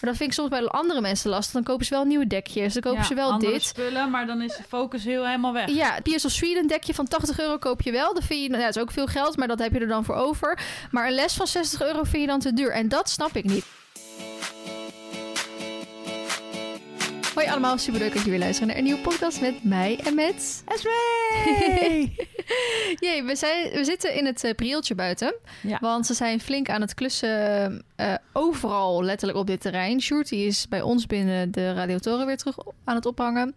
Maar dat vind ik soms bij andere mensen lastig. Dan kopen ze wel nieuwe dekjes. Dan kopen Ja, ze wel dit. spullen, maar dan is de focus heel helemaal weg. Ja, PS of Sweden dekje van 80 euro koop je wel. Dat vind je, nou, dat is ook veel geld, maar dat heb je er dan voor over. Maar een les van 60 euro vind je dan te duur. En dat snap ik niet. Hoi allemaal, superleuk dat je weer luistert naar een nieuwe podcast met mij en met... Esmee! Jee, we, zijn, we zitten in het uh, prieltje buiten. Ja. Want ze zijn flink aan het klussen eh, overal letterlijk op dit terrein. Sjoerd die is bij ons binnen de radiatoren weer terug aan het ophangen.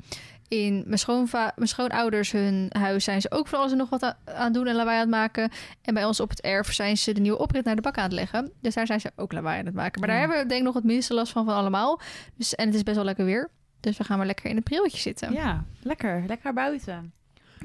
In mijn, schoonva- mijn schoonouders hun huis zijn ze ook voor alles en nog wat aan het doen en lawaai aan het maken. En bij ons op het erf zijn ze de nieuwe oprit naar de bak aan het leggen. Dus daar zijn ze ook lawaai aan het maken. Maar daar Ja. hebben we denk ik nog het minste last van van allemaal. Dus, en het is best wel lekker weer. Dus we gaan maar lekker in het prieltje zitten. ja, lekker. Lekker buiten.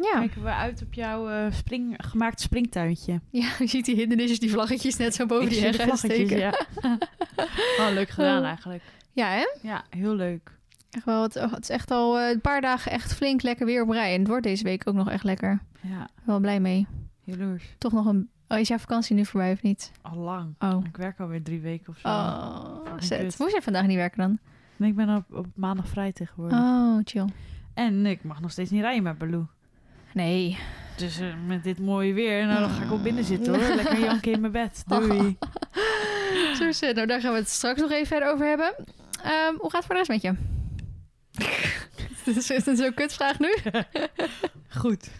Ja. Kijken we uit op jouw eh, spring, gemaakt springtuintje. ja, je ziet die hindernisjes, die vlaggetjes net zo boven Ik die heggen steken. ja. oh, leuk gedaan Oh. eigenlijk. ja, hè? Ja, heel leuk. Echt wel, het, het is echt al eh, een paar dagen echt flink lekker weer op rij. En het wordt deze week ook nog echt lekker. Ja, Wel blij mee. jaloers. Toch nog een... Oh, is jouw vakantie nu voorbij of niet? Al lang. Oh. Ik werk alweer drie weken of zo. Oh, zet. Moest je vandaag niet werken dan? Nee, ik ben op, op maandag vrij tegenwoordig. Oh, chill. En ik mag nog steeds niet rijden met Baloo. Nee. Dus eh, met dit mooie weer, nou, dan ga ik wel binnen zitten hoor. Lekker janken in mijn bed. Doei. Zo het. Nou, daar gaan we het straks nog even verder over hebben. Ehm, hoe gaat het voor de rest met je? Dit is het zo'n kutvraag nu? Goed.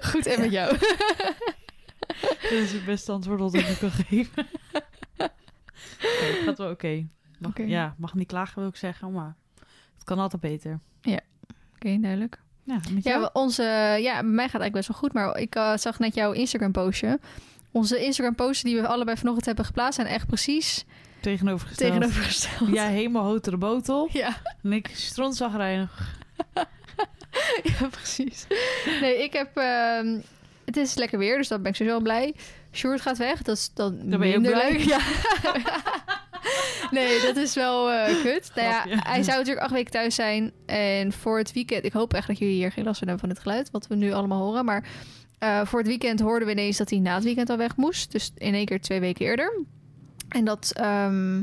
Goed, en met jou? Dat is het beste antwoord dat ik nu kan geven. Nee, het gaat wel oké. Mag-. Ja, mag niet klagen wil ik zeggen, maar het kan altijd beter. Oké, duidelijk. Ja, Ja, onze, ja, bij mij gaat eigenlijk best wel goed. Maar ik eh, zag net jouw Instagram-postje. Onze Instagram-posten die we allebei vanochtend hebben geplaatst... zijn echt precies tegenovergesteld. tegenovergesteld. Jij helemaal hotere botel Ja, en ik strontzagrijnig. ja, precies. Nee, ik heb... ehm, het is lekker weer, dus daar ben ik sowieso wel blij. Sjoerd gaat weg, dat is dan Dan ben je ook minder blij? leuk. Ja. nee, dat is wel eh, kut. Nou ja, hij zou natuurlijk acht weken thuis zijn. En voor het weekend... Ik hoop echt dat jullie hier geen last van hebben van het geluid... wat we nu allemaal horen. Maar eh, voor het weekend hoorden we ineens dat hij na het weekend al weg moest. Dus in één keer twee weken eerder. En dat... ehm,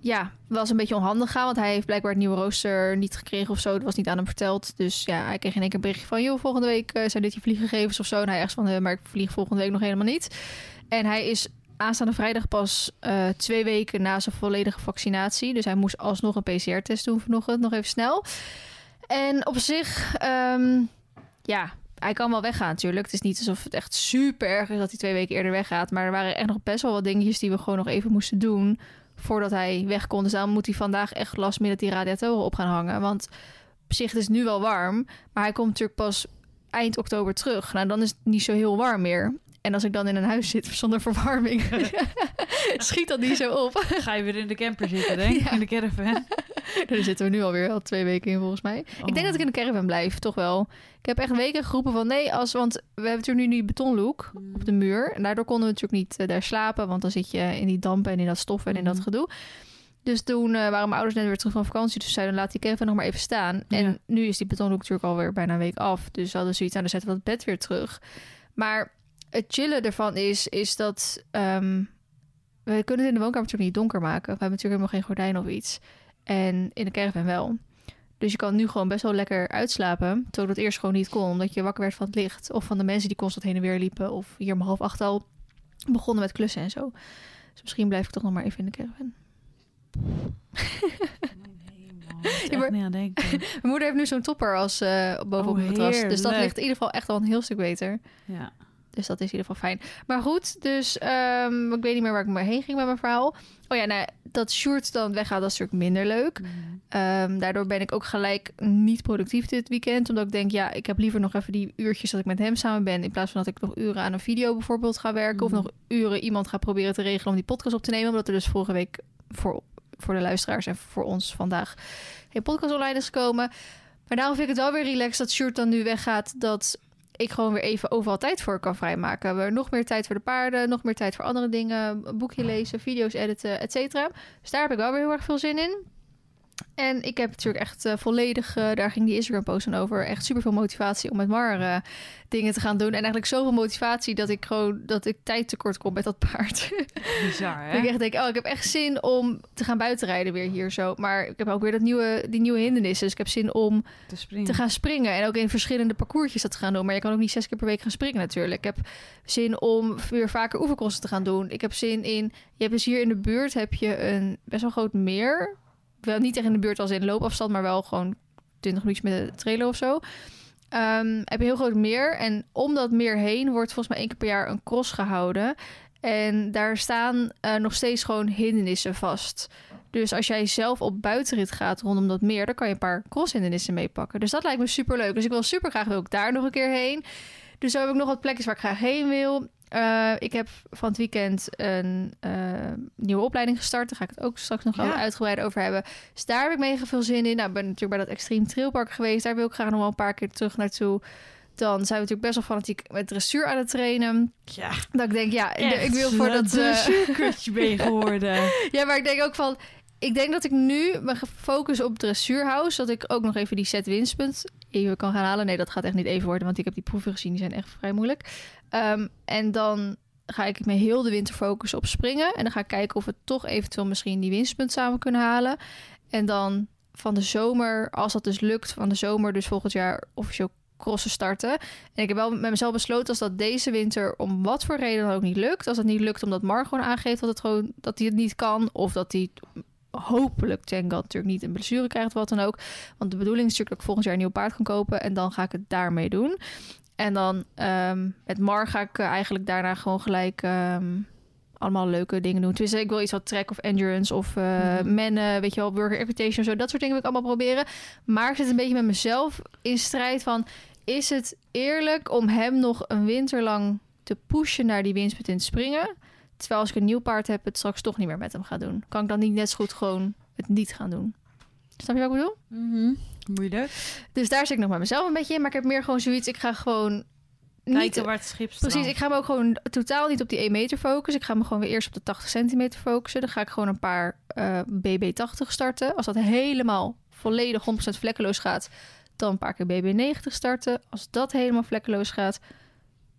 ja, was een beetje onhandig gaan. Want hij heeft blijkbaar het nieuwe rooster niet gekregen of zo. Dat was niet aan hem verteld. Dus ja, hij kreeg in één keer een berichtje van... joh, volgende week eh, zijn dit je vliegengevens of zo. En hij echt van, maar ik vlieg volgende week nog helemaal niet. En hij is aanstaande vrijdag pas eh, twee weken na zijn volledige vaccinatie. Dus hij moest alsnog een PCR-test doen vanochtend, nog even snel. En op zich, ehm, ja, hij kan wel weggaan natuurlijk. Het is niet alsof het echt super erg is dat hij twee weken eerder weggaat. Maar er waren echt nog best wel wat dingetjes die we gewoon nog even moesten doen... voordat hij weg kon. Dus daarom moet hij vandaag echt last minute die radiatoren op gaan hangen. Want op zich het is nu wel warm, maar hij komt natuurlijk pas eind oktober terug. Nou, dan is het niet zo heel warm meer. En als ik dan in een huis zit zonder verwarming, schiet dat niet zo op. Ga je weer in de camper zitten, denk ik? Ja. In de caravan. Daar zitten we nu alweer al twee weken in, volgens mij. Ik denk Oh. dat ik in de caravan blijf, toch wel. Ik heb echt weken geroepen van nee, als, want we hebben natuurlijk nu die betonlook op de muur. En daardoor konden we natuurlijk niet eh, daar slapen, want dan zit je in die dampen en in dat stof en in dat Mhm. gedoe. Dus toen eh, waren mijn ouders net weer terug van vakantie. Dus zeiden, laat die caravan nog maar even staan. En nu is die betonlook natuurlijk alweer bijna een week af. Dus we hadden zoiets aan, dan zetten we dat bed weer terug. Maar het chillen ervan is, is dat... ehm, we kunnen het in de woonkamer natuurlijk niet donker maken. We hebben natuurlijk helemaal geen gordijn of iets. En in de caravan wel. Dus je kan nu gewoon best wel lekker uitslapen. Terwijl dat eerst gewoon niet kon. Omdat je wakker werd van het licht. Of van de mensen die constant heen en weer liepen. Of hier om half acht al begonnen met klussen en zo. Dus misschien blijf ik toch nog maar even in de caravan. Ja, maar-. Mijn moeder heeft nu zo'n topper als eh bovenop Oh, het matras. Dus dat ligt in ieder geval echt al een heel stuk beter. Ja. Dus dat is in ieder geval fijn. Maar goed, dus ehm, ik weet niet meer waar ik maar heen ging met mijn verhaal. Oh ja, nou, dat Sjoerd dan weggaat, dat is natuurlijk minder leuk. Ehm, daardoor ben ik ook gelijk niet productief dit weekend. Omdat ik denk, ja, ik heb liever nog even die uurtjes dat ik met hem samen ben. In plaats van dat ik nog uren aan een video bijvoorbeeld ga werken. Mhm. Of nog uren iemand ga proberen te regelen om die podcast op te nemen. Omdat er dus vorige week voor, voor de luisteraars en voor ons vandaag geen podcast online is gekomen. Maar daarom vind ik het wel weer relaxed dat Sjoerd dan nu weggaat. Dat ik gewoon weer even overal tijd voor kan vrijmaken. We nog meer tijd voor de paarden, nog meer tijd voor andere dingen. Boekje lezen, video's editen, et cetera. Dus daar heb ik wel weer heel erg veel zin in. En ik heb natuurlijk echt eh, volledig, eh, daar ging die Instagram-post dan over, echt super veel motivatie om met Mar eh, dingen te gaan doen. En eigenlijk zoveel motivatie dat ik gewoon, dat ik tijd tekort kom met dat paard. Bizar, dat hè? ik echt denk, oh, ik heb echt zin om te gaan buitenrijden weer hier zo. Maar ik heb ook weer dat nieuwe, die nieuwe hindernissen. Dus ik heb zin om Te springen. te gaan springen. En ook in verschillende parcoursjes dat te gaan doen. Maar je kan ook niet zes keer per week gaan springen natuurlijk. Ik heb zin om weer vaker oefencrossen te gaan doen. Ik heb zin in... Je hebt dus hier in de buurt heb je een best wel groot meer. Wel niet echt in de buurt als in loopafstand, maar wel gewoon 20 minuutjes met de trailer of zo. Ehm, heb je heel groot meer. En om dat meer heen wordt volgens mij één keer per jaar een cross gehouden. En daar staan eh, nog steeds gewoon hindernissen vast. Dus als jij zelf op buitenrit gaat rondom dat meer, dan kan je een paar crosshindernissen meepakken. Dus dat lijkt me super leuk. Dus ik wil super graag wil ik daar nog een keer heen. Dus zo heb ik nog wat plekjes waar ik graag heen wil. Eh, ik heb van het weekend een eh, nieuwe opleiding gestart. Daar ga ik het ook straks nog Ja. uitgebreid over hebben. Dus daar heb ik mega veel zin in. Nou, ik ben natuurlijk bij dat Extreme Trailpark geweest. Daar wil ik graag nog wel een paar keer terug naartoe. Dan zijn we natuurlijk best wel fanatiek met dressuur aan het trainen. Ja, Dat ik denk, ja, ik- echt ik wil voor dat... eh, dressuurkutje ben je geworden. ja, maar ik denk ook van... Ik denk dat ik nu me ga focussen op dressuur hou. Zodat ik ook nog even die set winstpunt even kan gaan halen. Nee, dat gaat echt niet even worden. Want ik heb die proeven gezien. Die zijn echt vrij moeilijk. Ehm, en dan ga ik me heel de winter focussen op springen. En dan ga ik kijken of we toch eventueel misschien die winstpunt samen kunnen halen. En dan van de zomer, als dat dus lukt, van de zomer dus volgend jaar officieel crossen starten. En ik heb wel met mezelf besloten als dat deze winter om wat voor reden dan ook niet lukt. Als het niet lukt omdat Mar gewoon aangeeft dat het gewoon dat hij het niet kan of dat hij hopelijk thank natuurlijk niet een blessure krijgt wat dan ook. Want de bedoeling is natuurlijk dat ik volgend jaar een nieuw paard kan kopen en dan ga ik het daarmee doen. En dan ehm, met Mar ga ik eh, eigenlijk daarna gewoon gelijk ehm, allemaal leuke dingen doen. Dus ik wil iets wat track of endurance of mennen, weet je wel, burger equitation of zo. Dat soort dingen wil ik allemaal proberen. Maar ik zit een beetje met mezelf in strijd van... is het eerlijk om hem nog een winter lang te pushen naar die winstpunt in het springen... terwijl als ik een nieuw paard heb, het straks toch niet meer met hem ga doen? Kan ik dan niet net zo goed gewoon het niet gaan doen? Snap je wat ik bedoel? Mhm. Moeilijk. Dus daar zit ik nog met mezelf een beetje in. Maar ik heb meer gewoon zoiets, ik ga gewoon... Niet, Kijken waar het schip staat. Precies, ik ga me ook gewoon totaal niet op die 1 meter focussen. Ik ga me gewoon weer eerst op de 80 centimeter focussen. Dan ga ik gewoon een paar eh, BB80 starten. Als dat helemaal volledig 100% vlekkeloos gaat, dan een paar keer BB90 starten. Als dat helemaal vlekkeloos gaat,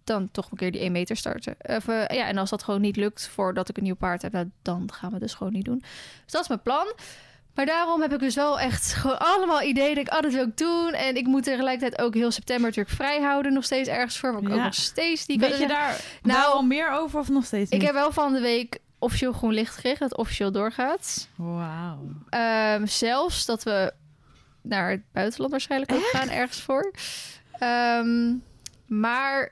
dan toch een keer die 1 meter starten. Of, eh, ja, en als dat gewoon niet lukt voordat ik een nieuw paard heb, nou, dan gaan we dus gewoon niet doen. Dus dat is mijn plan. Maar daarom heb ik dus wel echt gewoon allemaal ideeën. Dat ik, dat wil doen. En ik moet tegelijkertijd ook heel september natuurlijk vrij houden. Nog steeds ergens voor. Maar ik ook nog steeds die Weet je daar Nou, al meer over of nog steeds ik heb wel van de week officieel groen licht gekregen. Dat het officieel doorgaat. Wauw. Ehm, zelfs dat we naar het buitenland waarschijnlijk ook gaan ergens voor. Ehm, maar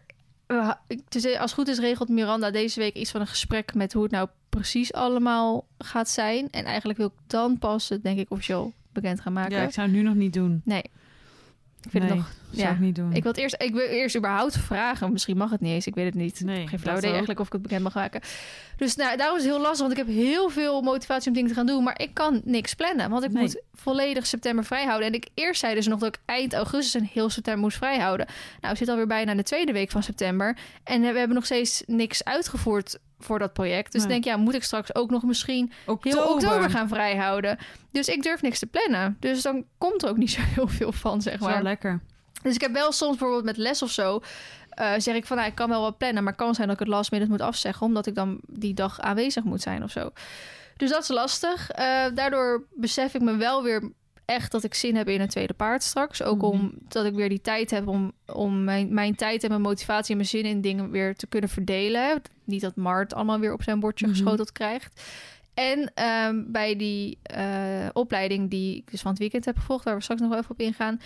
ik- dus als het goed is regelt Miranda deze week iets van een gesprek met hoe het nou precies allemaal gaat zijn. En eigenlijk wil ik dan pas het denk ik officieel bekend gaan maken. Ja, ik zou het nu nog niet doen. Nee. Ik vind nee, het nog... zou ja. ik niet doen. Ik wil het eerst, ik wil eerst überhaupt vragen. Misschien mag het niet eens. Ik weet het niet. Nee, Geen flauw idee eigenlijk of ik het bekend mag maken. Dus nou, daarom is het heel lastig. Want ik heb heel veel motivatie om dingen te gaan doen. Maar ik kan niks plannen. Want ik Nee. moet volledig september vrijhouden. En ik eerst zei dus nog dat ik eind augustus en heel september moest vrijhouden. Nou, we zitten alweer bijna de tweede week van september. En we hebben nog steeds niks uitgevoerd voor dat project. Dus denk, ja, moet ik straks ook nog misschien Oktober. heel oktober gaan vrijhouden. Dus ik durf niks te plannen. Dus dan komt er ook niet zo heel veel van, zeg maar. wel lekker. Dus ik heb wel soms bijvoorbeeld met les of zo... eh, zeg ik van, nou, ik kan wel wat plannen... maar het kan zijn dat ik het last minute moet afzeggen... omdat ik dan die dag aanwezig moet zijn of zo. Dus dat is lastig. Eh, daardoor besef ik me wel weer echt dat ik zin heb in een tweede paard straks. Ook Mhm. omdat ik weer die tijd heb om, om mijn, mijn tijd en mijn motivatie... en mijn zin in dingen weer te kunnen verdelen. Niet dat Mart allemaal weer op zijn bordje Mhm. geschoteld krijgt. En ehm, bij die eh, opleiding die ik dus van het weekend heb gevolgd... waar we straks nog wel even op ingaan...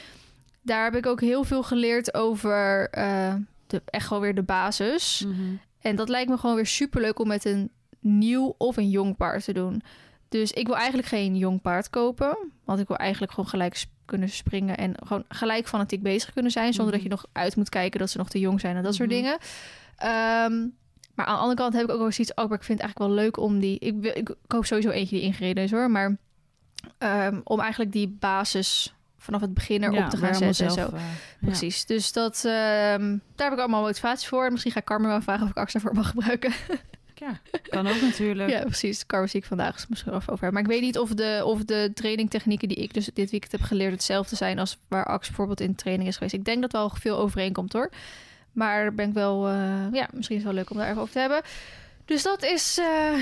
daar heb ik ook heel veel geleerd over eh, de, echt gewoon weer de basis. Mhm. En dat lijkt me gewoon weer superleuk om met een nieuw of een jong paard te doen. Dus ik wil eigenlijk geen jong paard kopen. Want ik wil eigenlijk gewoon gelijk sp- kunnen springen en gewoon gelijk fanatiek bezig kunnen zijn. Zonder dat je nog uit moet kijken dat ze nog te jong zijn en dat soort Mhm. dingen. Ehm, maar aan de andere kant heb ik ook wel zoiets. Oh, maar ik vind het eigenlijk wel leuk om die. Ik, wil- ik koop sowieso eentje die ingereden is hoor. Maar ehm, om eigenlijk die basis vanaf het begin erop Ja, te gaan zetten. en zo. eh, ja. Precies. Dus dat, ehm, daar heb ik allemaal motivatie voor. Misschien ga ik Carmen wel vragen of ik Axa voor mag gebruiken. Ja, kan ook natuurlijk. Ja, precies. Car zie ik vandaag dus misschien over hebben. Maar ik weet niet of de, of de trainingtechnieken die ik dus dit weekend heb geleerd hetzelfde zijn als waar Ax bijvoorbeeld in training is geweest. Ik denk dat wel veel overeenkomt hoor. Maar ben ik wel, eh, ja, misschien is het wel leuk om daar even over te hebben. Dus dat is eh,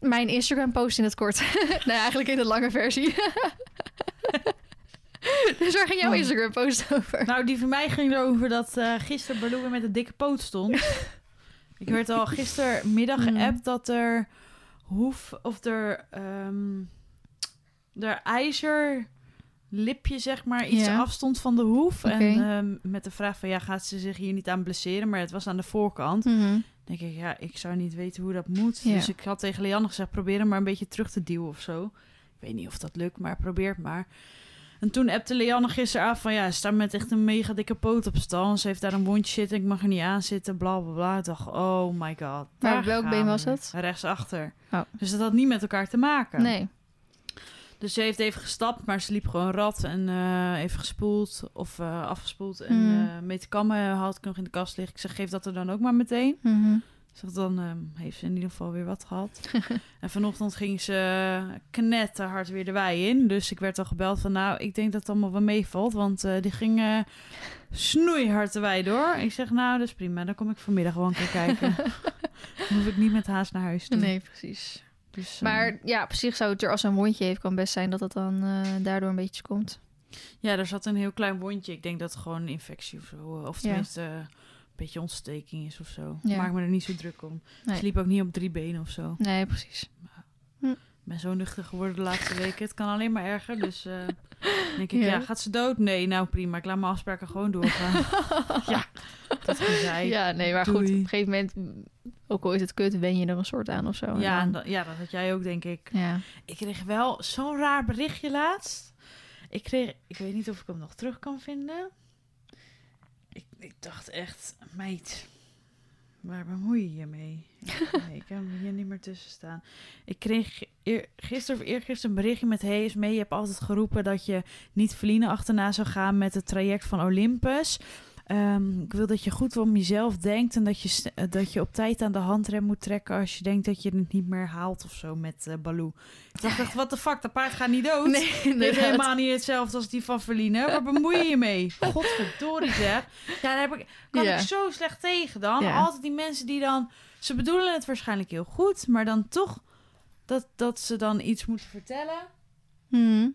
mijn Instagram post in het kort. nee, eigenlijk in de lange versie. dus waar ging jouw Oh. Instagram post over? Nou, die van mij ging erover dat eh gisteren Baloo weer met een dikke poot stond. Ik werd al gistermiddag Hmm. geappt dat er hoef of er ehm er ijzer lipje zeg maar iets Ja. afstond van de hoef en ehm, met de vraag van ja gaat ze zich hier niet aan blesseren, maar het was aan de voorkant. Mhm. denk ik ja ik zou niet weten hoe dat moet. Ja. Dus ik had tegen Leanne gezegd probeer hem maar een beetje terug te duwen of zo. Ik weet niet of dat lukt, maar probeer het maar. En toen appte Leanne gisteren af van ja, ze staat met echt een mega dikke poot op stal. Ze heeft daar een wondje zitten, ik mag er niet aan zitten, bla bla bla. Ik dacht, oh my god. Maar welk been was dat? Rechtsachter. Oh. Dus dat had niet met elkaar te maken. Nee. Dus ze heeft even gestapt, maar ze liep gewoon rad en eh, even gespoeld of eh, afgespoeld. En Mm. eh metekammen had ik nog in de kast liggen. Ik zeg, geef dat er dan ook maar meteen. Mhm. Zeg, dan ehm, heeft ze in ieder geval weer wat gehad. en vanochtend ging ze knetterhard weer de wei in. Dus ik werd al gebeld van, nou, ik denk dat het allemaal wel meevalt. Want eh, die ging eh, snoeihard de wei door. Ik zeg, nou, dat is prima. Dan kom ik vanmiddag gewoon een keer kijken. dan hoef ik niet met haast naar huis toe. Nee, precies. Dus, eh, Maar ja, op zich zou het er als een wondje heeft, kan best zijn dat het dan eh, daardoor een beetje komt. Ja, er zat een heel klein wondje. Ik denk dat het gewoon een infectie of zo. Of tenminste eh, beetje ontsteking is of zo. Ja. Maak me er niet zo druk om. Nee. Ook niet op drie benen of zo. Nee, precies. Ik ben zo nuchter geworden de laatste weken. Het kan alleen maar erger. Dus eh, denk ik, Ja. ja. gaat ze dood? Nee, nou prima. Ik laat mijn afspraken gewoon doorgaan. ja, dat gezei. Ja, nee, maar goed, op een gegeven moment, ook al is het kut, wen je er een soort aan of zo. Ja, en dan- dat, ja, dat had jij ook, denk ik. ja. Ik kreeg wel zo'n raar berichtje laatst. Ik kreeg, ik weet niet of ik hem nog terug kan vinden. Ik, dacht echt, meid, waar bemoei je je mee? Nee, ik hem hier niet meer tussen staan. Ik kreeg eer, gisteren of eergisteren een berichtje met... Hey, mee, je hebt altijd geroepen dat je niet Feline achterna zou gaan met het traject van Olympus. Ehm, ik wil dat je goed om jezelf denkt en dat je, eh, dat je op tijd aan de handrem moet trekken als je denkt dat je het niet meer haalt of zo met eh Baloo. Ik dacht echt, wat de fuck, dat paard gaat niet dood. Nee, inderdaad. helemaal niet hetzelfde als die van Verline. Waar bemoei je je mee? Godverdorie zeg. Ja, daar heb ik, kan ik zo slecht tegen dan. Altijd die mensen die dan... Ze bedoelen het waarschijnlijk heel goed, maar dan toch... Dat, dat ze dan iets moeten vertellen. Hmm.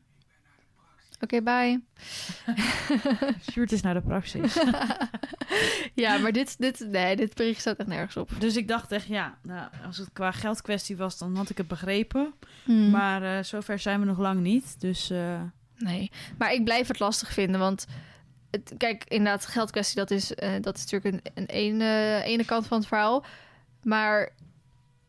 Oké, bye. Sjoerd is naar de praxis. ja, maar dit, dit, nee, dit bericht staat echt nergens op. dus ik dacht echt, ja, nou, als het qua geldkwestie was, dan had ik het begrepen. Hmm. Maar eh, zover zijn we nog lang niet. Dus eh, Nee, maar ik blijf het lastig vinden, want het, kijk, inderdaad, geldkwestie, dat is, eh, dat is natuurlijk een, een ene, ene kant van het verhaal. Maar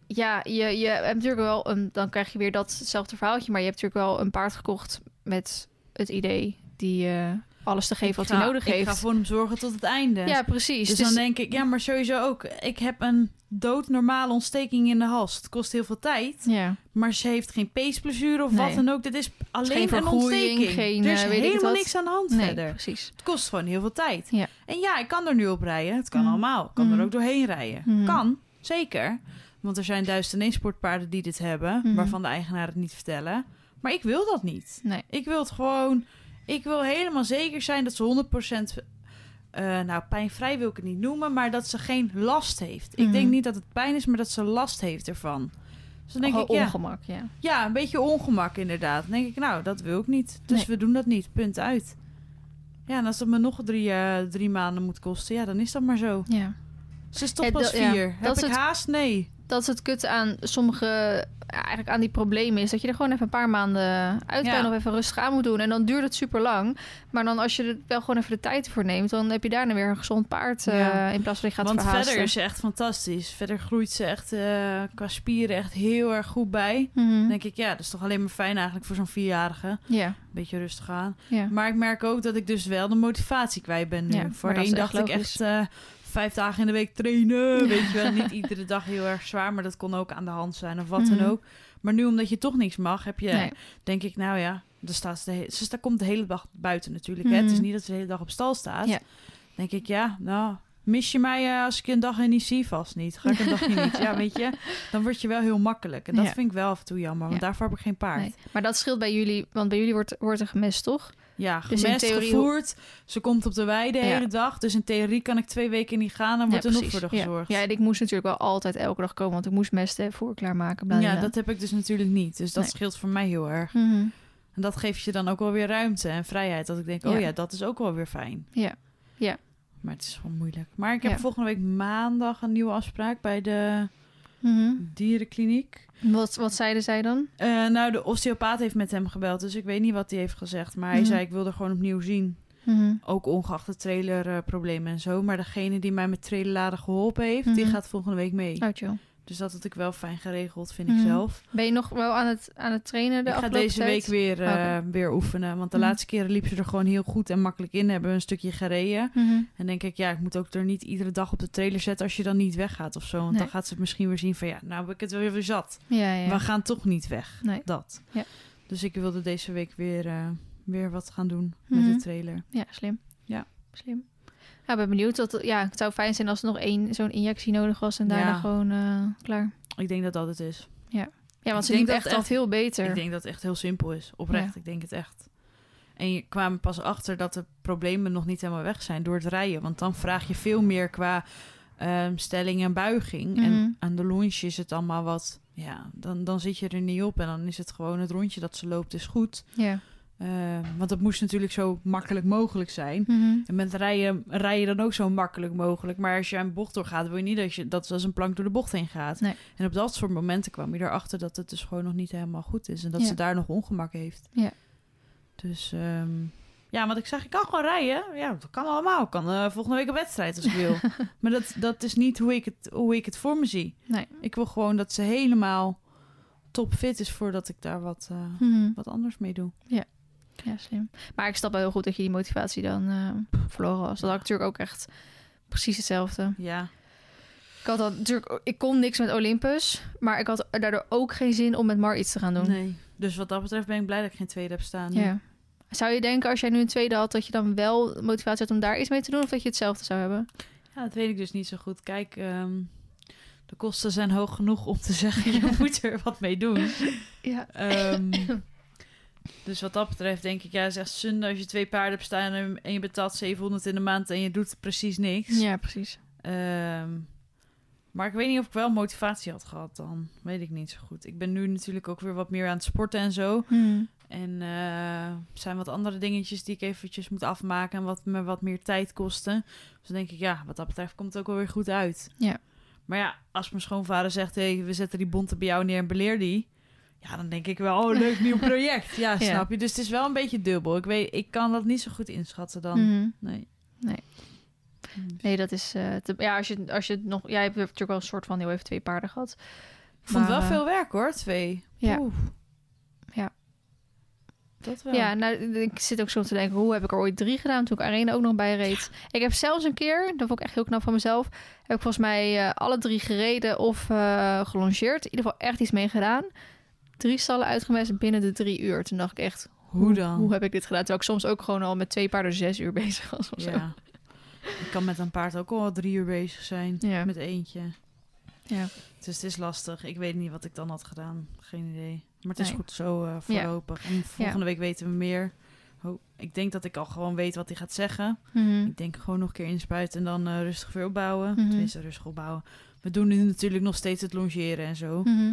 ja, je, je hebt natuurlijk wel, een, dan krijg je weer datzelfde verhaaltje, maar je hebt natuurlijk wel een paard gekocht met het idee die eh, alles te geven wat ik hij nodig Ik heeft. ga voor hem zorgen tot het einde. Ja, precies. Dus Dus, dan denk ik, ja, maar sowieso ook. Ik heb een doodnormale ontsteking in de hals. Het kost heel veel tijd. ja. Maar ze heeft geen peesblessure of Nee. wat dan ook. Dit is alleen geen een ontsteking. geen, er is eh, ik helemaal niks aan de hand Nee, verder. precies. Het kost gewoon heel veel tijd. Ja. En ja, ik kan er nu op rijden. Het kan Mhm. allemaal. Ik kan er ook doorheen rijden. Mhm. Kan, zeker. Want er zijn duizend sportpaarden die dit hebben. Waarvan de eigenaar het niet vertellen. Maar ik wil dat niet. Nee. Ik wil het gewoon... Ik wil helemaal zeker zijn dat ze 100%... eh nou, pijnvrij wil ik het niet noemen, maar dat ze geen last heeft. Ik Mhm. denk niet dat het pijn is, maar dat ze last heeft ervan. Dus dan denk ik, ja, ongemak, ja. ja, een beetje ongemak inderdaad. Dan denk ik, nou, dat wil ik niet. Dus Nee. we doen dat niet, punt uit. Ja, en als het me nog drie, eh, drie maanden moet kosten, ja, dan is dat maar zo. ja. Ze is toch pas ja, vier. dat Heb ik het- haast? Nee. Dat is het kut aan sommige, eigenlijk aan die problemen is dat je er gewoon even een paar maanden uit Ja. kan of even rustig aan moet doen. En dan duurt het super lang. Maar dan als je er wel gewoon even de tijd voor neemt, dan heb je daarna weer een gezond paard eh, Ja. in plaats van je gaat Want verhaasten. verder is ze echt fantastisch. Verder groeit ze echt eh, qua spieren echt heel erg goed bij. Mhm. Denk ik, ja, dat is toch alleen maar fijn eigenlijk voor zo'n vierjarige. Ja, Beetje rustig aan. ja. Maar ik merk ook dat ik dus wel de motivatie kwijt ben nu. Ja, Voorheen dacht ik logisch. echt eh, vijf dagen in de week trainen. Weet je wel, niet iedere dag heel erg zwaar. Maar dat kon ook aan de hand zijn of wat Mhm. dan ook. Maar nu omdat je toch niks mag, heb je, Nee. denk ik, nou ja, daar staat ze, de ze sta- komt de hele dag buiten natuurlijk. Hè? Het is Mhm. niet dat ze de hele dag op stal staat. Ja. Denk ik, ja, nou, Mis je mij eh, als ik je een dag niet zie? Vast niet. Ga ik een dagje niet? Ja, weet je, dan word je wel heel makkelijk. En dat Ja. vind ik wel af en toe jammer, want Ja. daarvoor heb ik geen paard. Nee. Maar dat scheelt bij jullie, want bij jullie wordt, wordt er gemest, toch? Ja, Dus gemest, theorie- gevoerd. Ze komt op de wei de Ja. hele dag. Dus in theorie kan ik twee weken niet gaan. Dan wordt ja, er nog voor de gezorgd. Ja. ja, en ik moest natuurlijk wel altijd elke dag komen, want ik moest mesten, voor klaarmaken. bla, Ja, dat heb ik dus natuurlijk niet. Dus dat Nee. scheelt voor mij heel erg. Mhm. En dat geeft je dan ook wel weer ruimte en vrijheid. Dat ik denk, oh Ja. dat is ook wel weer fijn. Ja. Ja. Maar het is gewoon moeilijk. Maar ik heb volgende week maandag een nieuwe afspraak bij de Mhm. dierenkliniek. Wat, wat zeiden zij dan? Eh, nou, de osteopaat heeft met hem gebeld. Dus ik weet niet wat hij heeft gezegd. Maar hij Mhm. zei, ik wil er gewoon opnieuw zien. Mhm. Ook ongeacht de trailerproblemen en zo. Maar degene die mij met trailerladen geholpen heeft, die gaat volgende week mee. Oh, chill. Dus dat had ik wel fijn geregeld, vind Mhm. ik zelf. Ben je nog wel aan het, aan het trainen de ik ga deze tijd? week weer, eh, weer oefenen. Want de Mhm. laatste keren liep ze er gewoon heel goed en makkelijk in. Hebben we een stukje gereden. Mhm. En denk ik, ja, ik moet ook er niet iedere dag op de trailer zetten als je dan niet weggaat of zo. Want Nee. dan gaat ze misschien weer zien van, ja, nou heb ik het weer weer zat. Ja, ja. We gaan toch niet weg. Nee. Dat. Ja. Dus ik wilde deze week weer, eh, weer wat gaan doen Mhm. met de trailer. Ja, slim. Ja. Slim. Ja, ik ben benieuwd. Dat, ja, het zou fijn zijn als er nog één zo'n injectie nodig was en daarna Ja. gewoon eh, klaar. Ik denk dat dat het is. Ja, want Ik ze liep echt al echt- veel beter. Ik denk dat het echt heel simpel is. Oprecht, Ja. ik denk het echt. En je kwam pas achter dat de problemen nog niet helemaal weg zijn door het rijden. Want dan vraag je veel meer qua ehm, stelling en buiging. Mhm. En aan de lunch is het allemaal wat... Ja, dan, dan zit je er niet op. En dan is het gewoon het rondje dat ze loopt is goed. Ja. Ehm, want dat moest natuurlijk zo makkelijk mogelijk zijn. Mhm. En met rijden rij je dan ook zo makkelijk mogelijk. Maar als je een bocht doorgaat, wil je niet dat je dat als een plank door de bocht heen gaat. Nee. En op dat soort momenten kwam je erachter dat het dus gewoon nog niet helemaal goed is. En dat Ja. ze daar nog ongemak heeft. Ja. Dus ehm, ja, want ik zag, ik kan gewoon rijden. Ja, dat kan allemaal. Ik kan eh, volgende week een wedstrijd als ik wil. maar dat, dat is niet hoe ik, het, hoe ik het voor me zie. Nee. Ik wil gewoon dat ze helemaal topfit is voordat ik daar wat, eh, Mhm. wat anders mee doe. Ja, slim. Maar ik snap wel heel goed dat je die motivatie dan eh, verloren was. Dat had ik natuurlijk ook echt precies hetzelfde. Ja, Ik had dan natuurlijk, ik kon niks met Olympus, maar ik had daardoor ook geen zin om met Mar iets te gaan doen. nee. Dus wat dat betreft ben ik blij dat ik geen tweede heb staan. Ja. Zou je denken als jij nu een tweede had dat je dan wel motivatie had om daar iets mee te doen, of dat je hetzelfde zou hebben? Ja, dat weet ik dus niet zo goed. Kijk, ehm, de kosten zijn hoog genoeg om te zeggen, je moet er wat mee doen. Ja. Ehm, dus wat dat betreft denk ik, ja, is echt zonde als je twee paarden hebt staan en, je betaalt 700 in de maand en je doet precies niks. Ja, precies. Ehm, maar ik weet niet of ik wel motivatie had gehad dan. Weet ik niet zo goed. Ik ben nu natuurlijk ook weer wat meer aan het sporten en zo. Hmm. En er zijn wat andere dingetjes die ik eventjes moet afmaken en wat me wat meer tijd kosten. Dus dan denk ik, ja, wat dat betreft komt het ook wel weer goed uit. Ja. Maar ja, als mijn schoonvader zegt, hé, we zetten die bonte bij jou neer en beleer die. Ja, dan denk ik wel, oh, leuk nieuw project. Ja, Ja. snap je? Dus het is wel een beetje dubbel. Ik weet, ik kan dat niet zo goed inschatten dan. Mhm. Nee. Nee. Nee, dat is. eh, te- ja, als je, als je nog. Jij hebt natuurlijk wel een soort van heel even twee paarden gehad. Ik vond Maar, wel eh, veel werk hoor, twee. Ja. Oeh. Ja. Dat wel. Ja, nou, ik zit ook soms te denken, hoe heb ik er ooit drie gedaan toen ik Arena ook nog bij reed? Ik heb zelfs een keer, dat vond ik echt heel knap van mezelf, heb ik volgens mij eh, alle drie gereden of eh gelongeerd. In ieder geval echt iets mee gedaan. Drie stallen uitgemest binnen de drie uur. Toen dacht ik echt, Hoe dan? hoe heb ik dit gedaan? Terwijl ik soms ook gewoon al met twee paarden zes uur bezig was of zo. Ja. Ik kan met een paard ook al drie uur bezig zijn. Ja. Met eentje. Ja. Dus het is lastig. Ik weet niet wat ik dan had gedaan. Geen idee. Maar het is Nee. goed zo eh, voorlopig. En volgende week weten we meer. Oh, ik denk dat ik al gewoon weet wat hij gaat zeggen. Mhm. Ik denk gewoon nog een keer inspuiten en dan eh, rustig weer opbouwen. Mhm. Tenminste, rustig opbouwen. We doen nu natuurlijk nog steeds het longeren en zo. Mhm.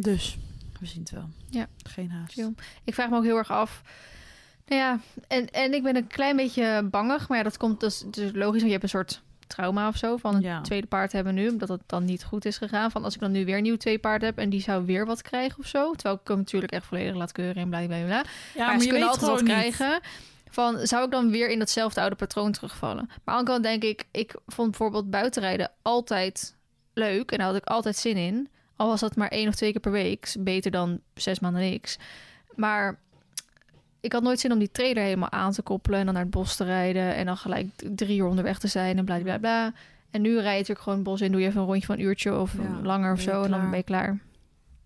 Dus, we zien het wel. Ja. Geen haast. Chill. Ik vraag me ook heel erg af. Nou ja, en, en ik ben een klein beetje bangig. Maar ja, dat komt dus, dus logisch. Want je hebt een soort trauma of zo. Van een Ja. tweede paard hebben nu. Omdat het dan niet goed is gegaan. Van als ik dan nu weer een nieuw twee paard heb. En die zou weer wat krijgen of zo. Terwijl ik hem natuurlijk echt volledig laat keuren en bla bla bla. Ja, maar, ze kunnen altijd wat niet. krijgen. Van, zou ik dan weer in datzelfde oude patroon terugvallen? Maar aan de andere kant denk ik, ik vond bijvoorbeeld buitenrijden altijd leuk. En daar had ik altijd zin in. Al was dat maar één of twee keer per week. Beter dan zes maanden niks. Maar ik had nooit zin om die trailer helemaal aan te koppelen. En dan naar het bos te rijden. En dan gelijk drie uur onderweg te zijn en bla bla bla. En nu rijd je natuurlijk gewoon het bos in. Doe je even een rondje van een uurtje of Ja, langer of je zo. En dan ben je klaar.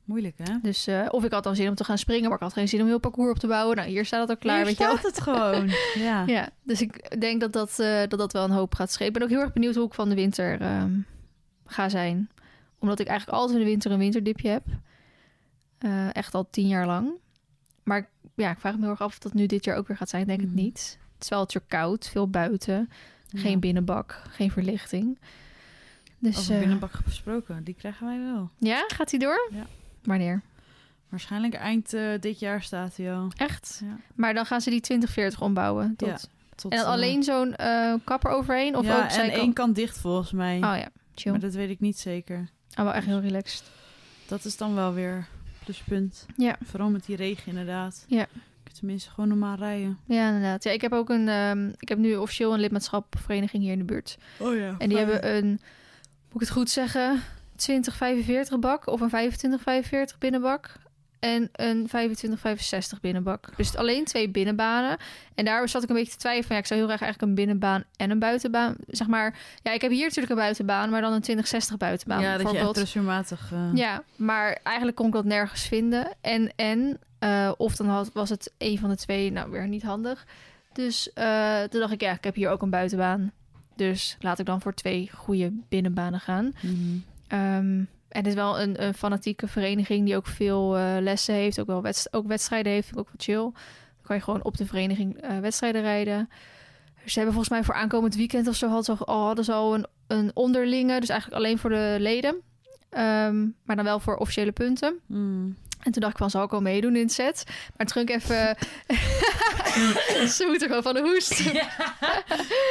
Moeilijk, hè? Dus, eh, of ik had dan zin om te gaan springen, maar ik had geen zin om heel parcours op te bouwen. Nou, hier staat het al klaar, Hier weet je staat het gewoon. Ja. Ja, dus ik denk dat dat, eh, dat dat wel een hoop gaat schepen. Ik ben ook heel erg benieuwd hoe ik van de winter ehm, ga zijn. Omdat ik eigenlijk altijd in de winter een winterdipje heb. Eh, echt al tien jaar lang. Maar ik- ja, ik vraag me heel erg af of dat nu dit jaar ook weer gaat zijn. Ik denk Mhm. het niet. Het is wel het weer koud, veel buiten. Geen binnenbak, geen verlichting. Dus Over eh, binnenbak gesproken, die krijgen wij wel. ja, gaat hij door? Ja. Wanneer? Waarschijnlijk eind eh, dit jaar staat hij al. Echt? Ja. Maar dan gaan ze die 2040 ombouwen. Tot... Ja, Tot, En dan alleen zo'n kapper overheen? Of ja, ook en één kant dicht volgens mij. Oh ja, chill. maar dat weet ik niet zeker. Oh, wel echt heel relaxed. Dat is dan wel weer pluspunt. Ja. Vooral met die regen inderdaad. Ja. Tenminste gewoon normaal rijden. Ja, inderdaad. Ja, ik heb ook een. ehm, ik heb nu officieel een lidmaatschapvereniging hier in de buurt. Oh ja. En die hebben een. Moet ik het goed zeggen? 2045 bak of een 2545 binnenbak. En een 2565 binnenbak. Dus alleen twee binnenbanen. En daar zat ik een beetje te twijfelen van ja, ik zou heel graag eigenlijk een binnenbaan en een buitenbaan. Zeg maar, ja, ik heb hier natuurlijk een buitenbaan, maar dan een 2060 buitenbaan. ja, dat je echt eh, Ja, maar eigenlijk kon ik dat nergens vinden. En, en eh, of dan had, was het een van de twee, nou weer niet handig. Dus eh, toen dacht ik, ja, ik heb hier ook een buitenbaan. Dus laat ik dan voor twee goede binnenbanen gaan. mhm. Ehm, het is wel een, fanatieke vereniging die ook veel eh, lessen heeft. Ook wel wedst- ook wedstrijden heeft, ook wel chill. Dan kan je gewoon op de vereniging eh, wedstrijden rijden. Ze hebben volgens mij voor aankomend weekend of ze al, al, hadden een, een onderlinge. Dus eigenlijk alleen voor de leden. Ehm, maar dan wel voor officiële punten. Mm. En toen dacht ik van, zal ik wel meedoen in het set? Maar toen ging ik even... Ze moet er gewoon van de hoest.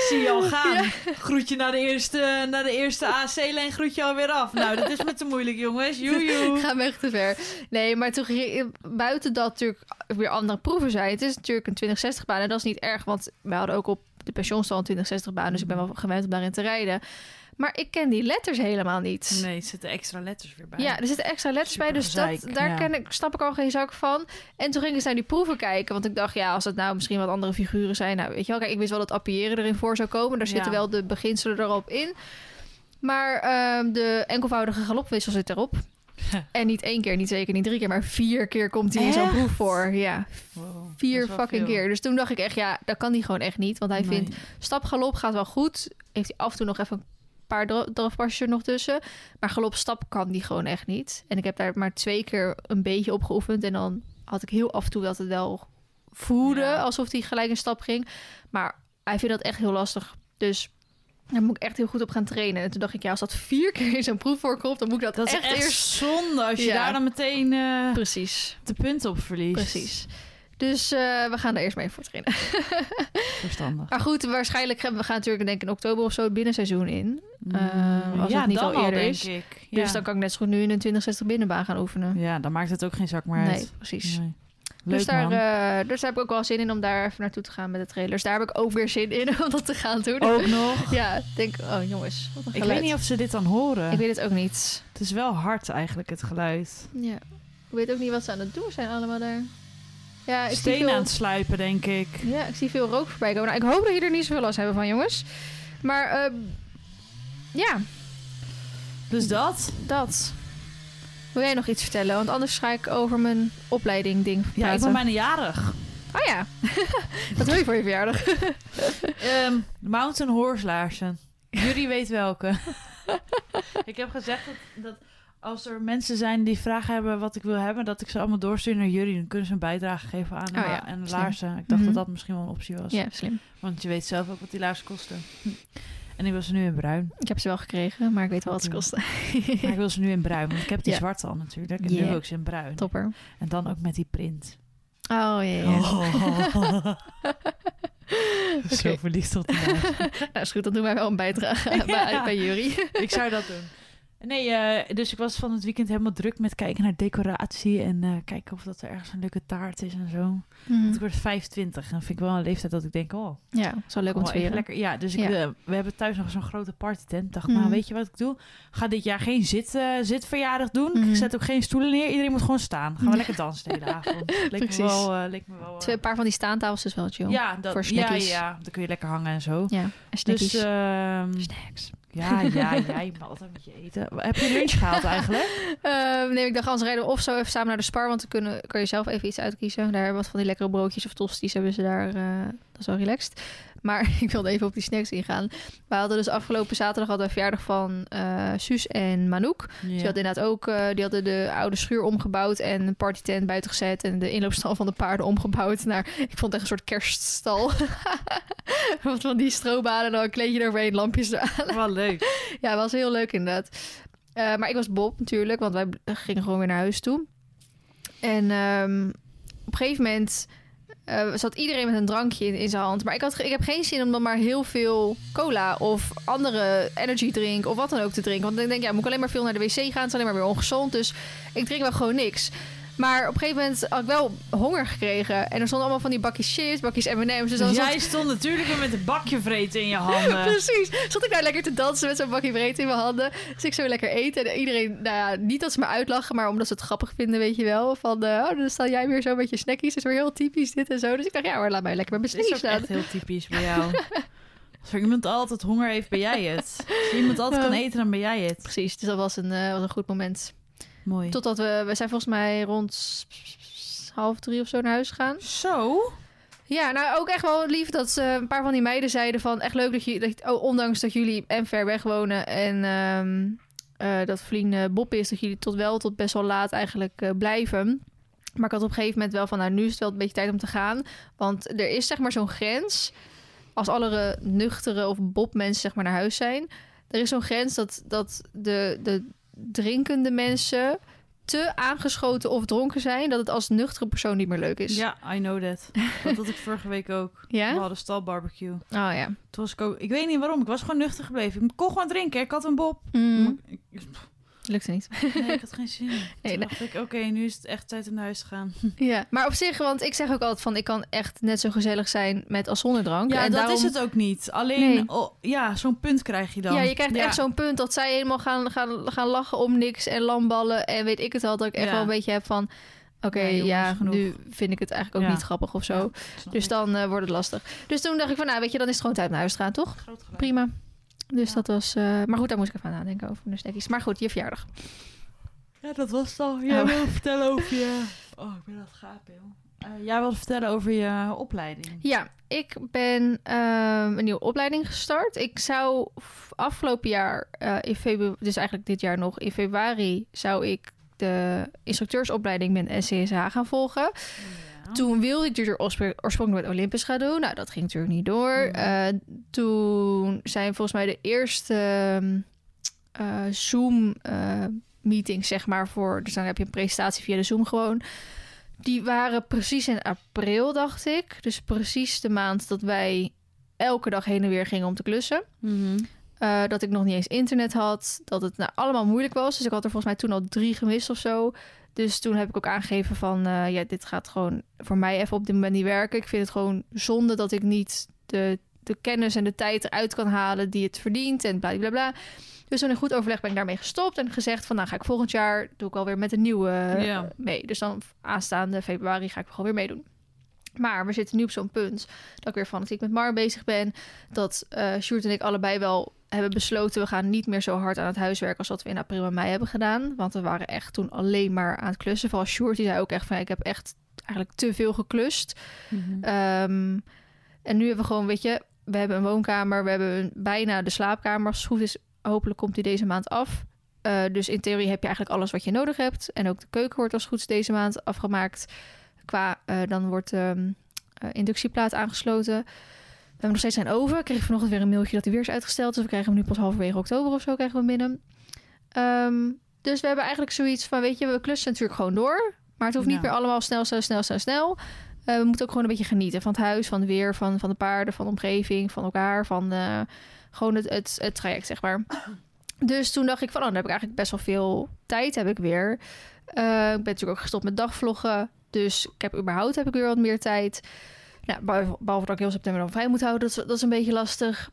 Zie je al gaan. Groet je naar de eerste, naar de eerste AC-lijn, groet je alweer af. Nou, dat is me te moeilijk, jongens. Joejoe. Ga me echt te ver. Nee, maar toen ging buiten dat natuurlijk weer andere proeven zijn. Het is natuurlijk een 2060 baan en dat is niet erg, want we hadden ook op de pensionstal een 2060 baan, dus ik ben wel gewend om daarin te rijden. Maar ik ken die letters helemaal niet. Nee, er zitten extra letters weer bij. Ja, er zitten extra letters bij, dus dat, daar ja. ken ik, snap ik al geen zak van. En toen ging ik eens naar die proeven kijken, want ik dacht, ja, als het nou misschien wat andere figuren zijn, nou weet je wel, kijk, ik wist wel dat appiëren erin voor zou komen, daar Ja. zitten wel de beginselen erop in. Maar ehm, de enkelvoudige galopwissel zit erop. En niet één keer, niet zeker, niet drie keer, maar vier keer komt hij in zo'n proef voor. Ja, Wow, vier fucking veel. keer. Dus toen dacht ik echt, ja, dat kan hij gewoon echt niet. Want hij Nee. vindt stapgalop gaat wel goed. Heeft hij af en toe nog even een paar dra- drafpasjes er nog tussen. Maar galop-stap kan die gewoon echt niet. En ik heb daar maar twee keer een beetje op geoefend. En dan had ik heel af en toe dat het wel voelde Ja. alsof hij gelijk in stap ging. Maar hij vindt dat echt heel lastig. Dus daar moet ik echt heel goed op gaan trainen. En toen dacht ik, ja, als dat vier keer in zo'n proef voorkomt, dan moet ik dat, Dat is echt, echt eerst... zonde als je Ja. daar dan meteen eh, Precies, de punten op verliest. precies. Dus eh, we gaan er eerst mee voor trainen. Verstandig. Maar goed, waarschijnlijk gaan we gaan natuurlijk denk ik in oktober of zo het binnenseizoen in. Eh, als ja, het niet al eerder denk is. ik. Dus dan kan ik net zo goed nu in een 2060 binnenbaan gaan oefenen. ja, dan maakt het ook geen zak meer uit. nee, precies. Nee. Leuk, dus, daar, eh, dus daar heb ik ook wel zin in om daar even naartoe te gaan met de trailers. Daar heb ik ook weer zin in om dat te gaan doen. Ook nog. Ja, ik denk, oh jongens, wat een Ik weet niet of ze dit dan horen. Ik weet het ook niet. Het is wel hard eigenlijk, het geluid. Ja. Ik weet ook niet wat ze aan het doen zijn allemaal daar. Ja, ik veel... aan het sluipen, denk ik. Ja, ik zie veel rook voorbij komen. Nou, ik hoop dat je er niet zoveel last hebben van, jongens. Maar ehm, ja, Dus dat. dat. Wil jij nog iets vertellen? Want anders ga ik over mijn opleiding ding praten. Ja, ik ben bijna jarig. Oh ja, wat wil je voor je verjaardag? Ehm, mountain horse laarzen. Jullie weet welke. ik heb gezegd dat, dat als er mensen zijn die vragen hebben wat ik wil hebben, dat ik ze allemaal doorstuur naar jullie. Dan kunnen ze een bijdrage geven aan Oh ja, en laarzen. Ik dacht Mhm. dat dat misschien wel een optie was. Ja, slim. Want je weet zelf ook wat die laarzen kosten. En ik wil ze nu in bruin. Ik heb ze wel gekregen, maar ik weet wel wat ze kosten. Maar ik wil ze nu in bruin, want ik heb die Ja. zwarte al natuurlijk. En Yeah. nu ik ze in bruin. Topper. En dan ook met die print. Oh ja, ja. Zo verliefd op laarzen. Nou, is goed, dan doen wij wel een bijdrage bij, bij Jury. ik zou dat doen. Nee, eh, dus ik was van het weekend helemaal druk met kijken naar decoratie en eh, kijken of dat er ergens een leuke taart is en zo. Want ik word 25 en dat vind ik wel een leeftijd dat ik denk, oh, Ja, zo leuk om te lekker. Ja, dus ik, Ja. eh, we hebben thuis nog zo'n grote partytent. Dacht, Mhm. nou, weet je wat ik doe? Ga dit jaar geen zit, zitverjaardag doen. Mhm. Ik zet ook geen stoelen neer. Iedereen moet gewoon staan. Gaan we Ja. lekker dansen de hele avond. Leek me Precies. wel, eh, leek me wel. Twee paar van die staantafels is wel chill. ja, dat, voor ja, snackies. ja, dan kun je lekker hangen en zo. Ja, en snackies. Dus ehm, Snacks. Ja, ja, jij mag altijd met je eten. Heb je lunch gehaald eigenlijk? Ehm, nee, ik dacht anders rijden of zo even samen naar de Spar, want dan kunnen, kan je zelf even iets uitkiezen. Daar hebben wat van die lekkere broodjes of tosties hebben ze daar. eh, dat is wel relaxed. Maar ik wilde even op die snacks ingaan. We hadden dus afgelopen zaterdag hadden we verjaardag van eh Suus en Manouk. Ja. Die hadden inderdaad ook, eh, die hadden de oude schuur omgebouwd en een partytent buiten gezet en de inloopstal van de paarden omgebouwd naar, ik vond het echt een soort kerststal. Wat van die strobanen, dan een kleedje eroverheen, lampjes eraan. Wel leuk. Ja, was heel leuk inderdaad. Eh, maar ik was Bob natuurlijk, want wij gingen gewoon weer naar huis toe. En ehm, op een gegeven moment eh, zat iedereen met een drankje in, in zijn hand. Maar ik, had, ik heb geen zin om dan maar heel veel cola of andere energy drink of wat dan ook te drinken. Want dan denk ik, ja, moet ik alleen maar veel naar de wc gaan. Het is alleen maar weer ongezond. Dus ik drink wel gewoon niks. Maar op een gegeven moment had ik wel honger gekregen. En er stonden allemaal van die bakjes chips, bakjes M&M's. Dus zat- jij stond natuurlijk weer met een bakje vreten in je handen. Precies. Zat ik daar lekker te dansen met zo'n bakje breed in mijn handen. Dus ik zo lekker eten. En iedereen, nou ja, niet dat ze me uitlachen, maar omdat ze het grappig vinden, weet je wel. Van, eh, oh, dan sta jij weer zo met je snackies. Dat is weer heel typisch dit en zo. Dus ik dacht, ja hoor, laat mij lekker met Dat mijn is snackies staan. echt heel typisch bij jou. Als er iemand altijd honger heeft, ben jij het. Als iemand altijd kan eten, dan ben jij het. Precies, dus dat was een, eh, was een goed moment. Mooi. Totdat we, we zijn volgens mij rond half drie of zo naar huis gegaan. Zo? Ja, nou ook echt wel lief dat eh, een paar van die meiden zeiden van echt leuk dat je, dat, oh, ondanks dat jullie en ver weg wonen en ehm, eh, dat vriend eh, Bob is, dat jullie tot wel tot best wel laat eigenlijk eh, blijven. Maar ik had op een gegeven moment wel van, nou nu is het wel een beetje tijd om te gaan, want er is zeg maar zo'n grens als alle nuchtere of Bob mensen zeg maar naar huis zijn. Er is zo'n grens dat, dat de, de drinkende mensen te aangeschoten of dronken zijn dat het als nuchtere persoon niet meer leuk is. Ja, I know that. Dat had ik vorige week ook. Ja? We hadden stalbarbecue. Oh ja. Toen was ik ook... Ik weet niet waarom. Ik was gewoon nuchter gebleven. Ik kon gewoon drinken. Ik had een bob. Mm, Ik, ik- lukte niet. nee, ik had geen zin. Toen nee. dacht ik, oké, nu is het echt tijd om naar huis te gaan. Ja, maar op zich, want ik zeg ook altijd van... ik kan echt net zo gezellig zijn met als zonder drank. Ja, en dat daarom, is het ook niet. Alleen, Nee. oh, ja, zo'n punt krijg je dan. Ja, je krijgt Ja. echt zo'n punt dat zij helemaal gaan, gaan, gaan lachen om niks... en lamballen en weet ik het al. Dat ik echt Ja. wel een beetje heb van... oké, ja, genoeg. nu vind ik het eigenlijk ook Ja. niet grappig of zo. Ja, dus dan eh, wordt het lastig. Dus toen dacht ik van, nou weet je, dan is het gewoon tijd naar huis te gaan, toch? Prima. Dus Ja. dat was... eh, maar goed, daar moest ik even aan nadenken over de snackies. Maar goed, je verjaardag. Ja, dat was het al. Jij Oh. wilde vertellen over je... Oh, ik ben dat gaap, joh. Eh, jij wilde vertellen over je opleiding. Ja, ik ben ehm, een nieuwe opleiding gestart. Ik zou afgelopen jaar, eh, in februari, dus eigenlijk dit jaar nog, in februari zou ik de instructeursopleiding met NCSH gaan volgen. Ja. Toen wilde ik oorspr- oorspronkelijk met Olympus gaan doen. Nou, dat ging natuurlijk niet door. Mhm. Eh, toen zijn volgens mij de eerste ehm, eh, Zoom eh, meetings, zeg maar, voor... Dus dan heb je een presentatie via de Zoom gewoon. Die waren precies in april, dacht ik. Dus precies de maand dat wij elke dag heen en weer gingen om te klussen. Mhm. Dat ik nog niet eens internet had. Dat het nou, allemaal moeilijk was. Dus ik had er volgens mij toen al drie gemist of zo. Dus toen heb ik ook aangegeven van... eh, ja, dit gaat gewoon voor mij even op dit moment niet werken. Ik vind het gewoon zonde dat ik niet de, de kennis en de tijd eruit kan halen... die het verdient en bla bla bla. Dus toen in goed overleg ben ik daarmee gestopt en gezegd van... nou ga ik volgend jaar, doe ik alweer met een nieuwe eh, Ja. mee. Dus dan aanstaande februari ga ik gewoon weer meedoen. Maar we zitten nu op zo'n punt dat ik weer fanatiek met Mar bezig ben. Dat eh Sjoerd en ik allebei wel hebben besloten... we gaan niet meer zo hard aan het huiswerk als wat we in april en mei hebben gedaan. Want we waren echt toen alleen maar aan het klussen. Vooral Sjoerd, die zei ook echt van... ik heb echt eigenlijk te veel geklust. Mhm. Ehm, en nu hebben we gewoon, weet je... we hebben een woonkamer, we hebben een- bijna de slaapkamer. Als het goed is, hopelijk komt die deze maand af. Eh, dus in theorie heb je eigenlijk alles wat je nodig hebt. En ook de keuken wordt als goed is deze maand afgemaakt. Qua, eh, dan wordt ehm eh, inductieplaat aangesloten. We hebben nog steeds zijn oven. Ik kreeg vanochtend weer een mailtje dat hij weer is uitgesteld. Dus we krijgen hem nu pas halverwege oktober of zo krijgen we binnen. Ehm, dus we hebben eigenlijk zoiets van, weet je, we klussen natuurlijk gewoon door. Maar het hoeft niet Ja. meer allemaal snel, snel, snel, snel, snel. Eh, we moeten ook gewoon een beetje genieten van het huis, van het weer, van, van de paarden, van de omgeving, van elkaar, van gewoon het, het, het traject, zeg maar. Dus toen dacht ik van, oh, dan heb ik eigenlijk best wel veel tijd, heb ik weer. Ik ben natuurlijk ook gestopt met dagvloggen, dus ik heb überhaupt heb ik weer wat meer tijd. Nou, behalve, dat ik heel september dan vrij moet houden, dat is, dat is een beetje lastig.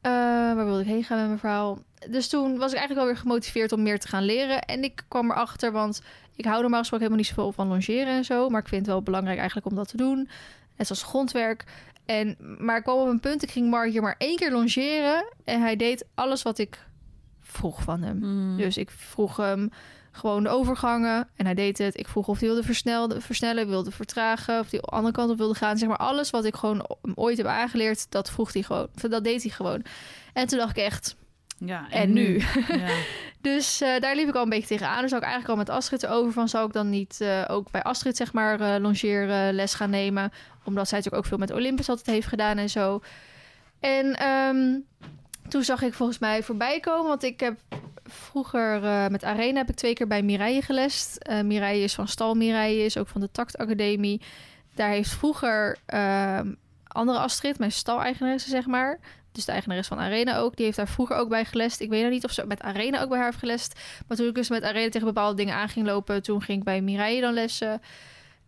Eh, waar wilde ik heen gaan met mijn verhaal? Dus toen was ik eigenlijk wel weer gemotiveerd om meer te gaan leren. En ik kwam erachter, want ik hou normaal gesproken helemaal niet zoveel van longeren en zo. Maar ik vind het wel belangrijk eigenlijk om dat te doen. Net zoals grondwerk. En, maar ik kwam op een punt, ik ging Mark hier maar één keer longeren. En hij deed alles wat ik vroeg van hem. Mm. Dus ik vroeg hem gewoon de overgangen en hij deed het. Ik vroeg of hij wilde versnellen, versnellen wilde vertragen, of hij de andere kant op wilde gaan. Zeg maar alles wat ik gewoon ooit heb aangeleerd, dat vroeg hij gewoon. Dat deed hij gewoon. En toen dacht ik echt, ja, en, nu? Ja. dus eh, daar liep ik al een beetje tegenaan. Dus zou ik eigenlijk al met Astrid erover van... zou ik dan niet eh, ook bij Astrid zeg maar eh longeerles gaan nemen? Omdat zij natuurlijk ook veel met Olympus altijd heeft gedaan en zo. En ehm, toen zag ik volgens mij voorbij komen... want ik heb vroeger eh, met Arena heb ik twee keer bij Mireille gelest. Eh Mireille is van Stal Mireille, is ook van de Tact Academie. Daar heeft vroeger ehm, andere Astrid, mijn stal-eigenaresse zeg maar... Dus de eigenares van Arena ook. Die heeft daar vroeger ook bij gelest. Ik weet nog niet of ze met Arena ook bij haar heeft gelest. Maar toen ik dus met Arena tegen bepaalde dingen aan ging lopen... toen ging ik bij Mireille dan lessen.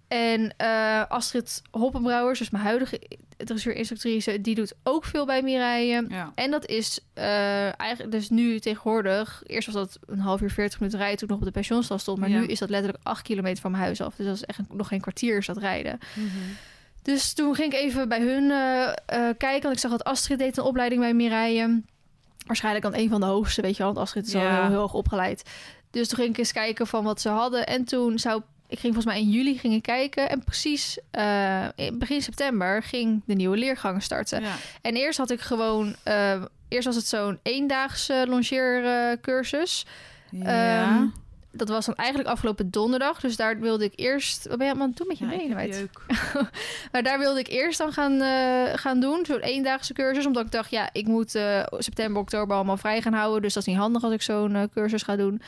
En eh, Astrid Hoppenbrouwers, dus mijn huidige dressuurinstructrice... die doet ook veel bij. Ja. En dat is eh, eigenlijk dus nu tegenwoordig... Eerst was dat een half uur, 40 minuten rijden... toen ik nog op de pensionstal stond. Maar Ja. nu is dat letterlijk acht kilometer van mijn huis af. Dus dat is echt nog geen kwartier is dat rijden. Mhm. Dus toen ging ik even bij hun eh, kijken. Want ik zag dat Astrid deed een opleiding bij Mireille. Waarschijnlijk dan een van de hoogste, weet je wel. Want Astrid is al Ja. heel, heel hoog opgeleid. Dus toen ging ik eens kijken van wat ze hadden. En toen zou... Ik ging volgens mij in juli gingen kijken. En precies eh, in begin september ging de nieuwe leergang starten. Ja. En eerst had ik gewoon... eh, eerst was het zo'n eendaagse longeercursus. Ja. Ehm, dat was dan eigenlijk afgelopen donderdag. Dus daar wilde ik eerst... Wat ben je aan het doen met je Ja, benen. Maar daar wilde ik eerst dan gaan, eh, gaan doen. Zo'n eendaagse cursus. Omdat ik dacht, ja, ik moet september, oktober allemaal vrij gaan houden. Dus dat is niet handig als ik zo'n cursus ga doen.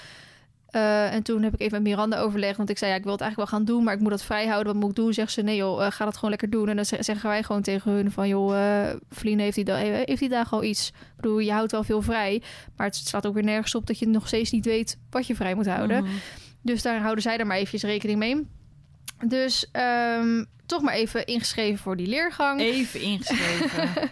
Eh, en toen heb ik even met Miranda overlegd. Want ik zei, ja, ik wil het eigenlijk wel gaan doen. Maar ik moet dat vrij houden. Wat moet ik doen? Zegt ze, nee joh, eh, ga dat gewoon lekker doen. En dan ze- zeggen wij gewoon tegen hun van... joh, Feline heeft die, da- heeft die dagen al iets. Ik bedoel, je houdt wel veel vrij. Maar het staat ook weer nergens op dat je nog steeds niet weet... wat je vrij moet houden. Mhm. Dus daar houden zij er maar eventjes rekening mee. Dus ehm, toch maar even ingeschreven voor die leergang. Even ingeschreven.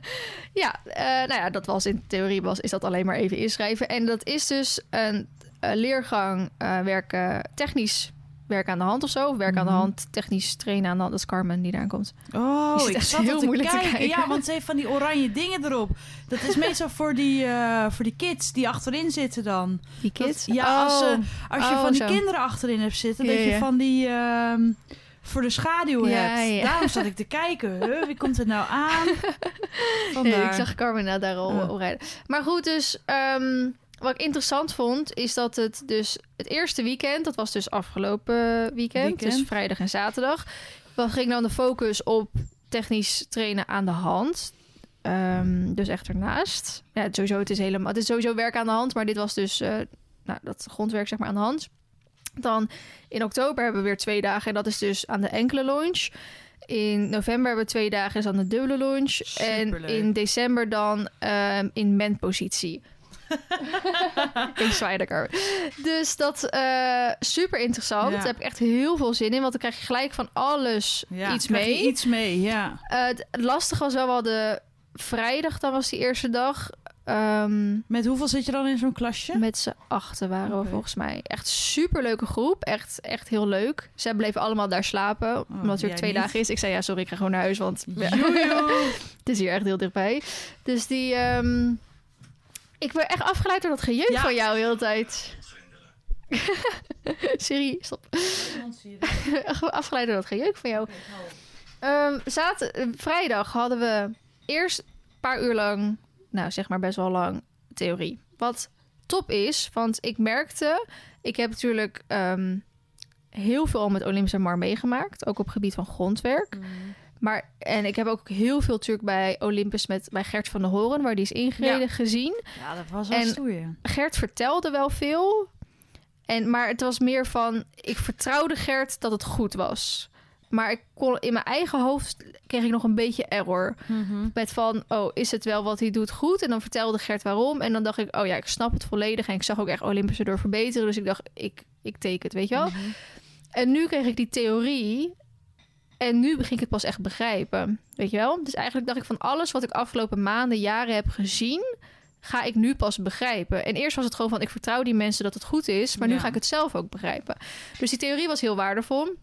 Ja, nou ja, dat was in theorie was, is dat alleen maar even inschrijven. En dat is dus een leergang eh, werken technisch werken aan de hand of zo. Werk aan de Mhm. hand, technisch trainen aan de hand. Dat is Carmen die daar komt. Oh, zit ik zat heel te moeilijk te kijken. kijken. Ja, want ze heeft van die oranje dingen erop. Dat is meestal voor die, eh, voor die kids die achterin zitten dan. Die kids? Dat- ja, als, Oh. als je Oh, van die zo. kinderen achterin hebt zitten, Ja, dat je ja. van die ehm, voor de schaduw Ja, hebt. Daarom zat ik te kijken. Huh, wie komt er nou aan? Nee, ik zag Carmen nou daar al op rijden. Maar goed, dus ehm, wat ik interessant vond, is dat het dus het eerste weekend, dat was dus afgelopen weekend, Weekend. dus vrijdag en zaterdag, dan ging dan de focus op technisch trainen aan de hand. Ehm, dus echt ernaast. Ja, het sowieso, het is helemaal, het is sowieso werk aan de hand, maar dit was dus uh, nou, dat grondwerk zeg maar aan de hand. Dan in oktober hebben we weer twee dagen en dat is dus aan de enkele launch. In november hebben we twee dagen, is dan de dubbele launch. En in december dan um, in man-positie. ik zwaai lekker. Dus dat uh, super interessant. Ja. Daar heb ik echt heel veel zin in. Want dan krijg je gelijk van alles ja, iets mee. Iets mee, ja. Uh, het lastige was wel wel de vrijdag. Dan was die eerste dag. Um, Met hoeveel zit je dan in zo'n klasje? met z'n achten waren we volgens mij. Echt super leuke groep. Echt, echt heel leuk. Ze bleven allemaal daar slapen. omdat het weer twee niet? dagen is. Ik zei ja, sorry, ik ga gewoon naar huis. Want het is hier echt heel dichtbij. Dus die... ehm, ik ben echt afgeleid door dat gejeuk Ja. van jou de hele tijd. Siri, stop. afgeleid door dat gejeuk van jou. Ehm zat, eh, vrijdag hadden we eerst een paar uur lang, nou zeg maar best wel lang, theorie. Wat top is, want ik merkte, ik heb natuurlijk ehm, heel veel al met Olympische Mar meegemaakt, ook op gebied van grondwerk. Maar, en ik heb ook heel veel natuurlijk bij Olympus met bij Gert van der Horen, waar die is ingereden, Ja. gezien. Ja, dat was wel En- stoeien. Gert vertelde wel veel. En, maar het was meer van, ik vertrouwde Gert dat het goed was. Maar ik kon, in mijn eigen hoofd kreeg ik nog een beetje error. Met van, oh, is het wel wat hij doet goed? En dan vertelde Gert waarom. En dan dacht ik, oh ja, ik snap het volledig. En ik zag ook echt Olympus erdoor verbeteren. Dus ik dacht, ik, ik teken het, weet je wel. En nu kreeg ik die theorie. En nu begin ik het pas echt begrijpen. Weet je wel? Dus eigenlijk dacht ik van alles wat ik afgelopen maanden, jaren heb gezien, ga ik nu pas begrijpen. En eerst was het gewoon van ik vertrouw die mensen dat het goed is, maar nu ga ik het zelf ook begrijpen. Dus die theorie was heel waardevol.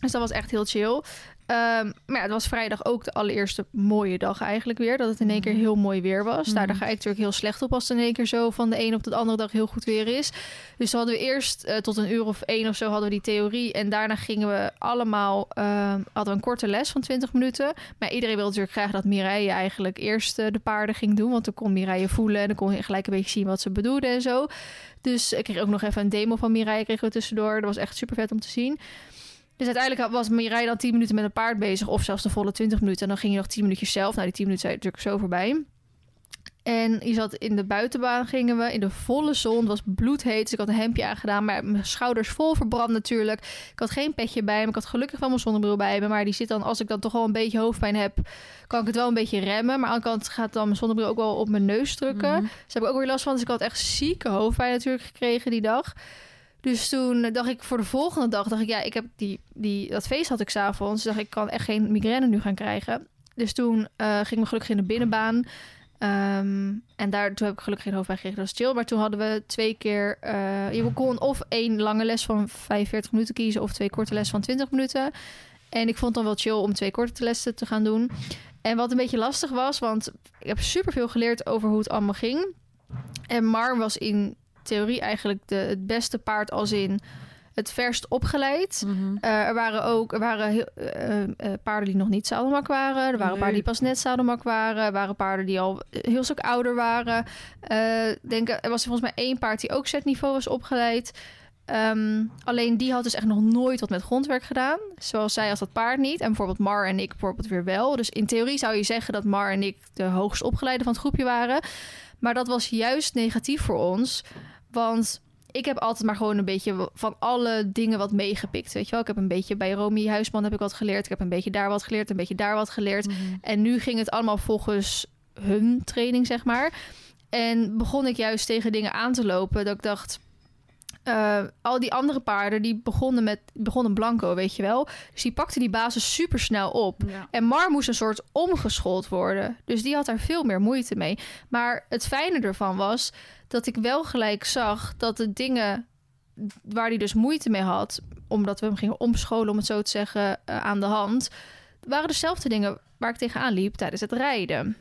Dus dat was echt heel chill. Ehm, maar ja, het was vrijdag ook de allereerste mooie dag eigenlijk weer. Dat het in één keer heel mooi weer was. Nou, daar ga ik natuurlijk heel slecht op als het in één keer zo van de een op de andere dag heel goed weer is. Dus hadden we eerst eh, tot een uur of één of zo hadden we die theorie. En daarna gingen we allemaal, ehm, hadden we een korte les van 20 minuten. Maar iedereen wilde natuurlijk graag dat Mireille eigenlijk eerst eh, de paarden ging doen. Want dan kon Mireille voelen en dan kon je gelijk een beetje zien wat ze bedoelde en zo. Dus ik kreeg ook nog even een demo van Mireille kregen we tussendoor. Dat was echt super vet om te zien. Dus uiteindelijk was Mireille dan 10 minuten met een paard bezig, of zelfs de volle 20 minuten. En dan ging je nog 10 minuutjes zelf. Nou, die 10 minuten zijn natuurlijk zo voorbij. En je zat in de buitenbaan, gingen we in de volle zon. Het was bloedheet. Dus ik had een hemdje aangedaan, maar mijn schouders vol verbrand natuurlijk. Ik had geen petje bij me. Ik had gelukkig wel mijn zonnebril bij me. Maar die zit dan, als ik dan toch wel een beetje hoofdpijn heb, kan ik het wel een beetje remmen. Maar aan de kant gaat dan mijn zonnebril ook wel op mijn neus drukken. Mhm. Dus heb ik ook weer last van. Dus ik had echt zieke hoofdpijn natuurlijk gekregen die dag. Dus toen dacht ik voor de volgende dag, dacht ik, ja, ik heb die, die, dat feest had ik s'avonds. Dacht ik, kan echt geen migraine nu gaan krijgen. Dus toen eh, ging ik gelukkig in de binnenbaan. Ehm, en daar, toen heb ik gelukkig geen hoofdpijn gekregen, dat is chill. Maar toen hadden we twee keer... eh, je kon of één lange les van 45 minuten kiezen... of twee korte les van 20 minuten. En ik vond het dan wel chill om twee korte lessen te gaan doen. En wat een beetje lastig was, want ik heb superveel geleerd over hoe het allemaal ging. En Mar was in theorie eigenlijk de, het beste paard als in het verst opgeleid. Mhm. Eh, er waren ook er waren heel, eh, eh, paarden die nog niet zadelmak waren. Er waren Nee. paarden die pas net zadelmak waren. Er waren paarden die al heel stuk ouder waren. Denk, er was volgens mij één paard die ook zetniveau was opgeleid. Ehm, alleen die had dus echt nog nooit wat met grondwerk gedaan. Zoals zij als dat paard niet. En bijvoorbeeld Mar en ik bijvoorbeeld weer wel. Dus in theorie zou je zeggen dat Mar en ik de hoogst opgeleide van het groepje waren. Maar dat was juist negatief voor ons. Want ik heb altijd maar gewoon een beetje van alle dingen wat meegepikt. Weet je wel, ik heb een beetje bij Romy Huisman heb ik wat geleerd. Ik heb een beetje daar wat geleerd, een beetje daar wat geleerd. Mhm. En nu ging het allemaal volgens hun training, zeg maar. En begon ik juist tegen dingen aan te lopen dat ik dacht. eh, al die andere paarden die begonnen met begonnen blanco, weet je wel. Dus die pakte die basis super snel op. Ja. En Mar moest een soort omgeschoold worden. Dus die had daar veel meer moeite mee. Maar het fijne ervan was dat ik wel gelijk zag dat de dingen waar hij dus moeite mee had, omdat we hem gingen omscholen, om het zo te zeggen, eh, aan de hand, waren dezelfde dingen waar ik tegenaan liep tijdens het rijden.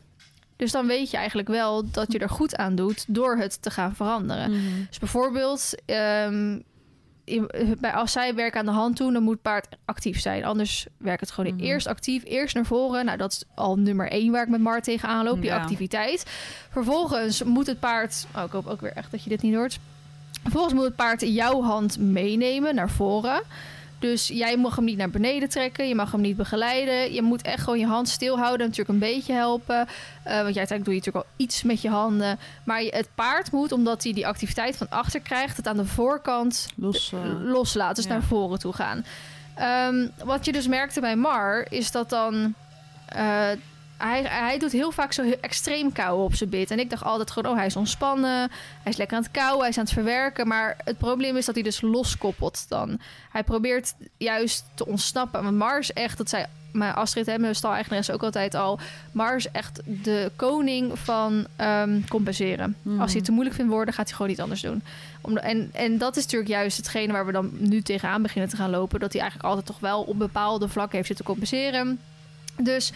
Dus dan weet je eigenlijk wel dat je er goed aan doet door het te gaan veranderen. Mhm. Dus bijvoorbeeld, ehm, bij, als zij werk aan de hand doen, dan moet het paard actief zijn. Anders werkt het gewoon Mhm. eerst actief, eerst naar voren. Nou, dat is al nummer één waar ik met Mar tegenaan loop, die Ja. activiteit. Vervolgens moet het paard... Oh, ik hoop ook weer echt dat je dit niet hoort. Vervolgens moet het paard jouw hand meenemen naar voren. Dus jij mag hem niet naar beneden trekken. Je mag hem niet begeleiden. Je moet echt gewoon je hand stilhouden. Natuurlijk een beetje helpen. Eh, want jij uiteindelijk doe je natuurlijk al iets met je handen. Maar het paard moet, omdat hij die activiteit van achter krijgt... het aan de voorkant Los. eh, loslaten. Dus ja. naar voren toe gaan. Ehm, wat je dus merkte bij Mar... is dat dan... eh, hij, hij doet heel vaak zo extreem kauwen op zijn bit. En ik dacht altijd gewoon, oh, hij is ontspannen. Hij is lekker aan het kauwen, hij is aan het verwerken. Maar het probleem is dat hij dus loskoppelt dan. Hij probeert juist te ontsnappen. Want Mars echt, dat zei mijn Astrid, hè, mijn stal-eigenares ook altijd al... Mars echt de koning van ehm, compenseren. Mhm. Als hij het te moeilijk vindt worden, gaat hij gewoon iets anders doen. Om, en, en dat is natuurlijk juist hetgene waar we dan nu tegenaan beginnen te gaan lopen. Dat hij eigenlijk altijd toch wel op bepaalde vlakken heeft zitten compenseren. Dus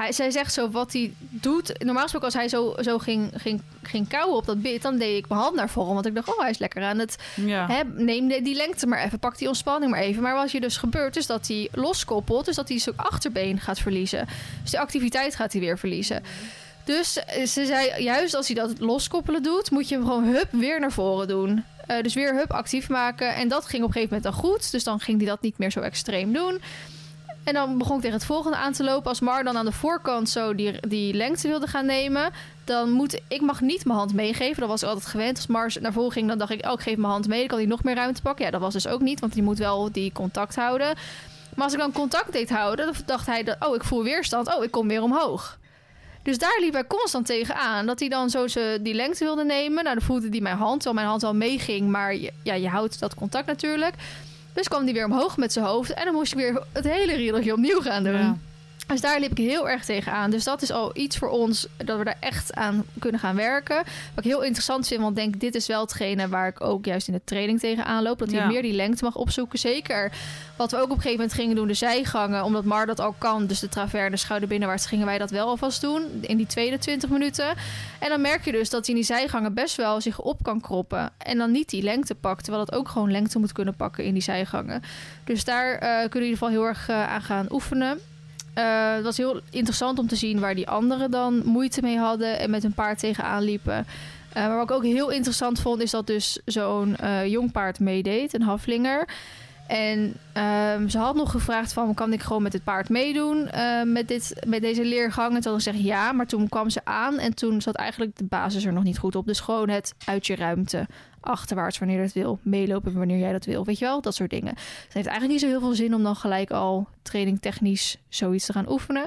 hij, zij zegt zo wat hij doet. Normaal gesproken als hij zo, zo ging, ging, ging kauwen op dat bit... dan deed ik mijn hand naar voren. Want ik dacht, oh, hij is lekker aan het... ja. Hè, neem de- die lengte maar even. Pak die ontspanning maar even. Maar wat je dus gebeurt is dat hij loskoppelt. Dus dat hij zijn achterbeen gaat verliezen. Dus die activiteit gaat hij weer verliezen. Dus eh, ze zei, juist als hij dat loskoppelen doet... moet je hem gewoon hup weer naar voren doen. Eh, dus weer hup actief maken. En dat ging op een gegeven moment dan goed. Dus dan ging hij dat niet meer zo extreem doen. En dan begon ik tegen het volgende aan te lopen. Als Mar dan aan de voorkant zo die, die lengte wilde gaan nemen... dan moet ik mag niet mijn hand meegeven. Dat was altijd gewend. Als Mars naar voren ging, dan dacht ik... oh, ik geef mijn hand mee. Dan kan hij nog meer ruimte pakken. Ja, dat was dus ook niet, want die moet wel die contact houden. Maar als ik dan contact deed houden... dan dacht hij, dat, oh, ik voel weerstand. Oh, ik kom weer omhoog. Dus daar liep hij constant tegenaan. Dat hij dan zo ze die lengte wilde nemen. Nou, dan voelde hij mijn hand, terwijl mijn hand wel meeging. Maar ja, je houdt dat contact natuurlijk. Dus kwam hij weer omhoog met zijn hoofd. En dan moest ik weer het hele riedeltje opnieuw gaan doen. Dus daar liep ik heel erg tegenaan. Dus dat is al iets voor ons dat we daar echt aan kunnen gaan werken. Wat ik heel interessant vind, want ik denk dit is wel hetgene waar ik ook juist in de training tegenaan loop. Dat hij Ja. meer die lengte mag opzoeken. Zeker wat we ook op een gegeven moment gingen doen, de zijgangen. Omdat Mar dat al kan, dus de traverne, schouder binnenwaarts, gingen wij dat wel alvast doen. In die tweede 20 minuten. En dan merk je dus dat hij in die zijgangen best wel zich op kan kroppen. En dan niet die lengte pakt. Terwijl het ook gewoon lengte moet kunnen pakken in die zijgangen. Dus daar eh, kunnen we in ieder geval heel erg eh, aan gaan oefenen. Eh, het was heel interessant om te zien waar die anderen dan moeite mee hadden en met hun paard tegenaan liepen. Eh, maar wat ik ook heel interessant vond, is dat dus zo'n eh, jong paard meedeed, een haflinger. En ehm, ze had nog gevraagd van, kan ik gewoon met het paard meedoen met, dit, met deze leergang? En toen had ik gezegd ja, maar toen kwam ze aan en toen zat eigenlijk de basis er nog niet goed op. Dus gewoon het uit je ruimte, achterwaarts wanneer dat wil, meelopen wanneer jij dat wil, weet je wel, dat soort dingen. Het heeft eigenlijk niet zo heel veel zin om dan gelijk al training technisch zoiets te gaan oefenen.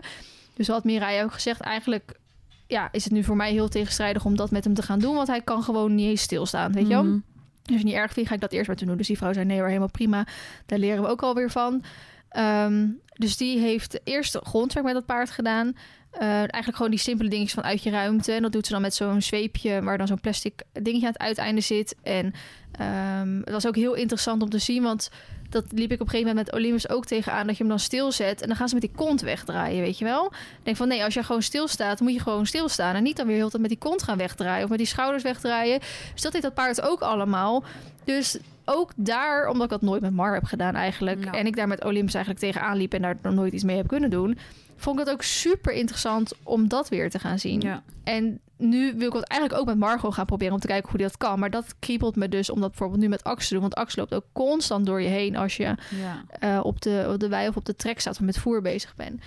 Dus wat Mirai ook gezegd, eigenlijk ja, is het nu voor mij heel tegenstrijdig om dat met hem te gaan doen, want hij kan gewoon niet eens stilstaan, weet je wel. Dus niet erg vind, ga ik dat eerst maar te doen. Dus die vrouw zei nee hoor, helemaal prima. Daar leren we ook alweer van. Ehm, dus die heeft eerst grondwerk met dat paard gedaan. Eh, eigenlijk gewoon die simpele dingetjes van uit je ruimte. En dat doet ze dan met zo'n zweepje waar dan zo'n plastic dingetje aan het uiteinde zit. En ehm, het was ook heel interessant om te zien, want dat liep ik op een gegeven moment met Olympus ook tegenaan. Dat je hem dan stilzet en dan gaan ze met die kont wegdraaien, weet je wel. Ik denk van nee, als je gewoon stilstaat, moet je gewoon stilstaan. En niet dan weer heel tijd met die kont gaan wegdraaien of met die schouders wegdraaien. Dus dat deed dat paard ook allemaal. Dus ook daar, omdat ik dat nooit met Mar heb gedaan eigenlijk. Ja. En ik daar met Olympus eigenlijk tegenaan liep en daar nog nooit iets mee heb kunnen doen. Vond ik het ook super interessant om dat weer te gaan zien. Ja. En nu wil ik het eigenlijk ook met Margot gaan proberen om te kijken hoe die dat kan. Maar dat kriebelt me dus om dat bijvoorbeeld nu met Ax te doen. Want Ax loopt ook constant door je heen als je Ja. eh, op, de, op de wei of op de trek staat of met voer bezig bent.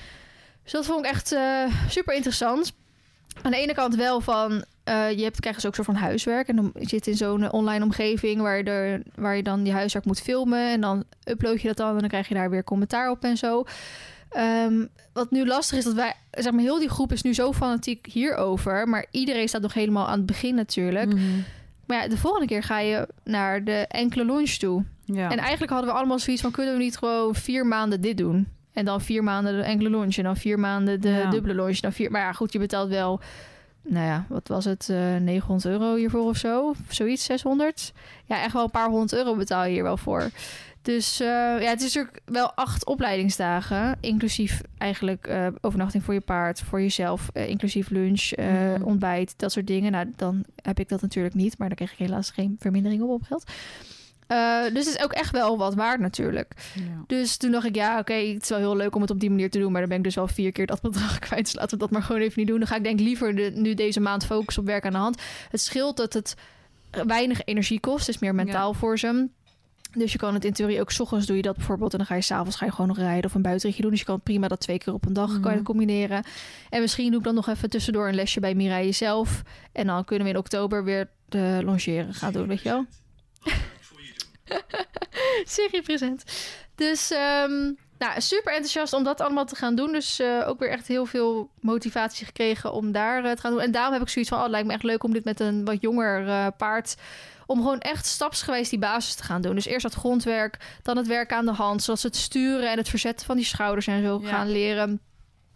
Dus dat vond ik echt eh, super interessant. Aan de ene kant wel van, eh, je hebt, krijgt dus ook een soort van huiswerk. En dan zit je in zo'n online omgeving waar je, er, waar je dan die huiswerk moet filmen. En dan upload je dat dan en dan krijg je daar weer commentaar op en zo. Ehm, wat nu lastig is, dat wij, zeg maar, heel die groep is nu zo fanatiek hierover. Maar iedereen staat nog helemaal aan het begin natuurlijk. Mhm. Maar ja, de volgende keer ga je naar de enkele lunch toe. Ja. En eigenlijk hadden we allemaal zoiets van... kunnen we niet gewoon vier maanden dit doen? En dan vier maanden de enkele lunch. En dan vier maanden de Ja. dubbele lunch. Dan vier, maar ja, goed, je betaalt wel... Nou ja, wat was het? eh 900 euro hiervoor of zo? Of zoiets, 600? Ja, echt wel een paar honderd euro betaal je hier wel voor. Dus eh, ja, het is natuurlijk wel acht opleidingsdagen. Inclusief eigenlijk eh, overnachting voor je paard, voor jezelf. eh, inclusief lunch, Mhm. ontbijt, dat soort dingen. Nou, dan heb ik dat natuurlijk niet. Maar dan kreeg ik helaas geen vermindering op opgeld. Eh dus het is ook echt wel wat waard natuurlijk. Ja. Dus toen dacht ik, ja, oké, het is wel heel leuk om het op die manier te doen. Maar dan ben ik dus wel vier keer dat bedrag kwijt. Dus laten we dat maar gewoon even niet doen. Dan ga ik denk liever de, nu deze maand focussen op werk aan de hand. Het scheelt dat het weinig energie kost. Het is meer mentaal voor ze. Dus je kan het in theorie ook 's ochtends doe je dat bijvoorbeeld. En dan ga je s'avonds ga je gewoon nog rijden of een buitenritje doen. Dus je kan prima dat twee keer op een dag kan je Mhm. combineren. En misschien doe ik dan nog even tussendoor een lesje bij Mireille zelf. En dan kunnen we in oktober weer de longeren gaan doen, weet je wel. Serie present. Dus ehm, nou, super enthousiast om dat allemaal te gaan doen. Dus eh, ook weer echt heel veel motivatie gekregen om daar eh, te gaan doen. En daarom heb ik zoiets van, oh, het lijkt me echt leuk om dit met een wat jonger eh, paard... om gewoon echt stapsgewijs die basis te gaan doen. Dus eerst dat grondwerk, dan het werk aan de hand... zoals het sturen en het verzetten van die schouders en zo Ja. gaan leren...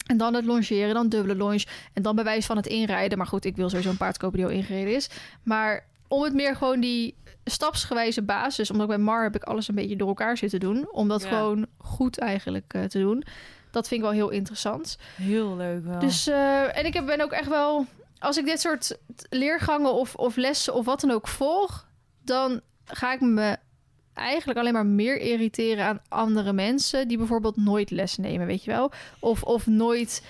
En dan het longeren, dan dubbele longe. En dan bij wijze van het inrijden. Maar goed, ik wil sowieso een paard kopen die al ingereden is. Maar om het meer gewoon die stapsgewijze basis... omdat bij Mar heb ik alles een beetje door elkaar zitten doen... om dat Ja. gewoon goed eigenlijk eh, te doen. Dat vind ik wel heel interessant. Heel leuk wel. Dus, eh, en ik heb- ben ook echt wel... Als ik dit soort leergangen of, of lessen of wat dan ook volg... dan ga ik me eigenlijk alleen maar meer irriteren aan andere mensen... die bijvoorbeeld nooit les nemen, weet je wel? Of, of nooit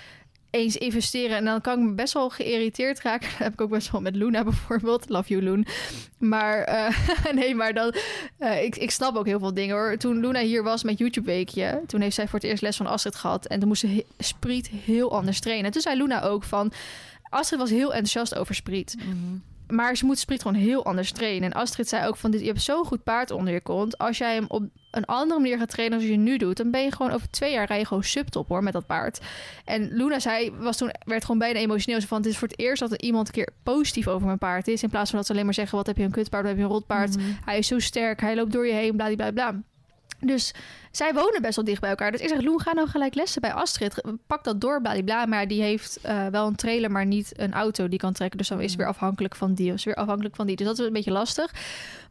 eens investeren. En dan kan ik me best wel geïrriteerd raken. Dat heb ik ook best wel met Luna bijvoorbeeld. Love you, Loen. Maar eh, nee, maar dan... eh, ik, ik snap ook heel veel dingen hoor. Toen Luna hier was met YouTube Weekje... toen heeft zij voor het eerst les van Astrid gehad. En toen moest ze he- Spriet heel anders trainen. En toen zei Luna ook van... Astrid was heel enthousiast over Spriet. Mhm. Maar ze moet Spriet gewoon heel anders trainen. En Astrid zei ook van... Dit, je hebt zo'n goed paard onder je kont. Als jij hem op een andere manier gaat trainen als je nu doet... dan ben je gewoon over twee jaar rij je gewoon subtop hoor met dat paard. En Luna zei, was toen, werd gewoon bijna emotioneel. Ze van, het is voor het eerst dat er iemand een keer positief over mijn paard is. In plaats van dat ze alleen maar zeggen... wat heb je een kutpaard, wat heb je een rotpaard. Mhm. Hij is zo sterk, hij loopt door je heen, bla bla bla. Dus zij wonen best wel dicht bij elkaar. Dus ik zeg, Loen, ga nou gelijk lessen bij Astrid. Pak dat door, bladibla. Maar die heeft uh, wel een trailer, maar niet een auto die kan trekken. Dus dan is het weer afhankelijk van die. Is weer afhankelijk van die. Dus dat is een beetje lastig.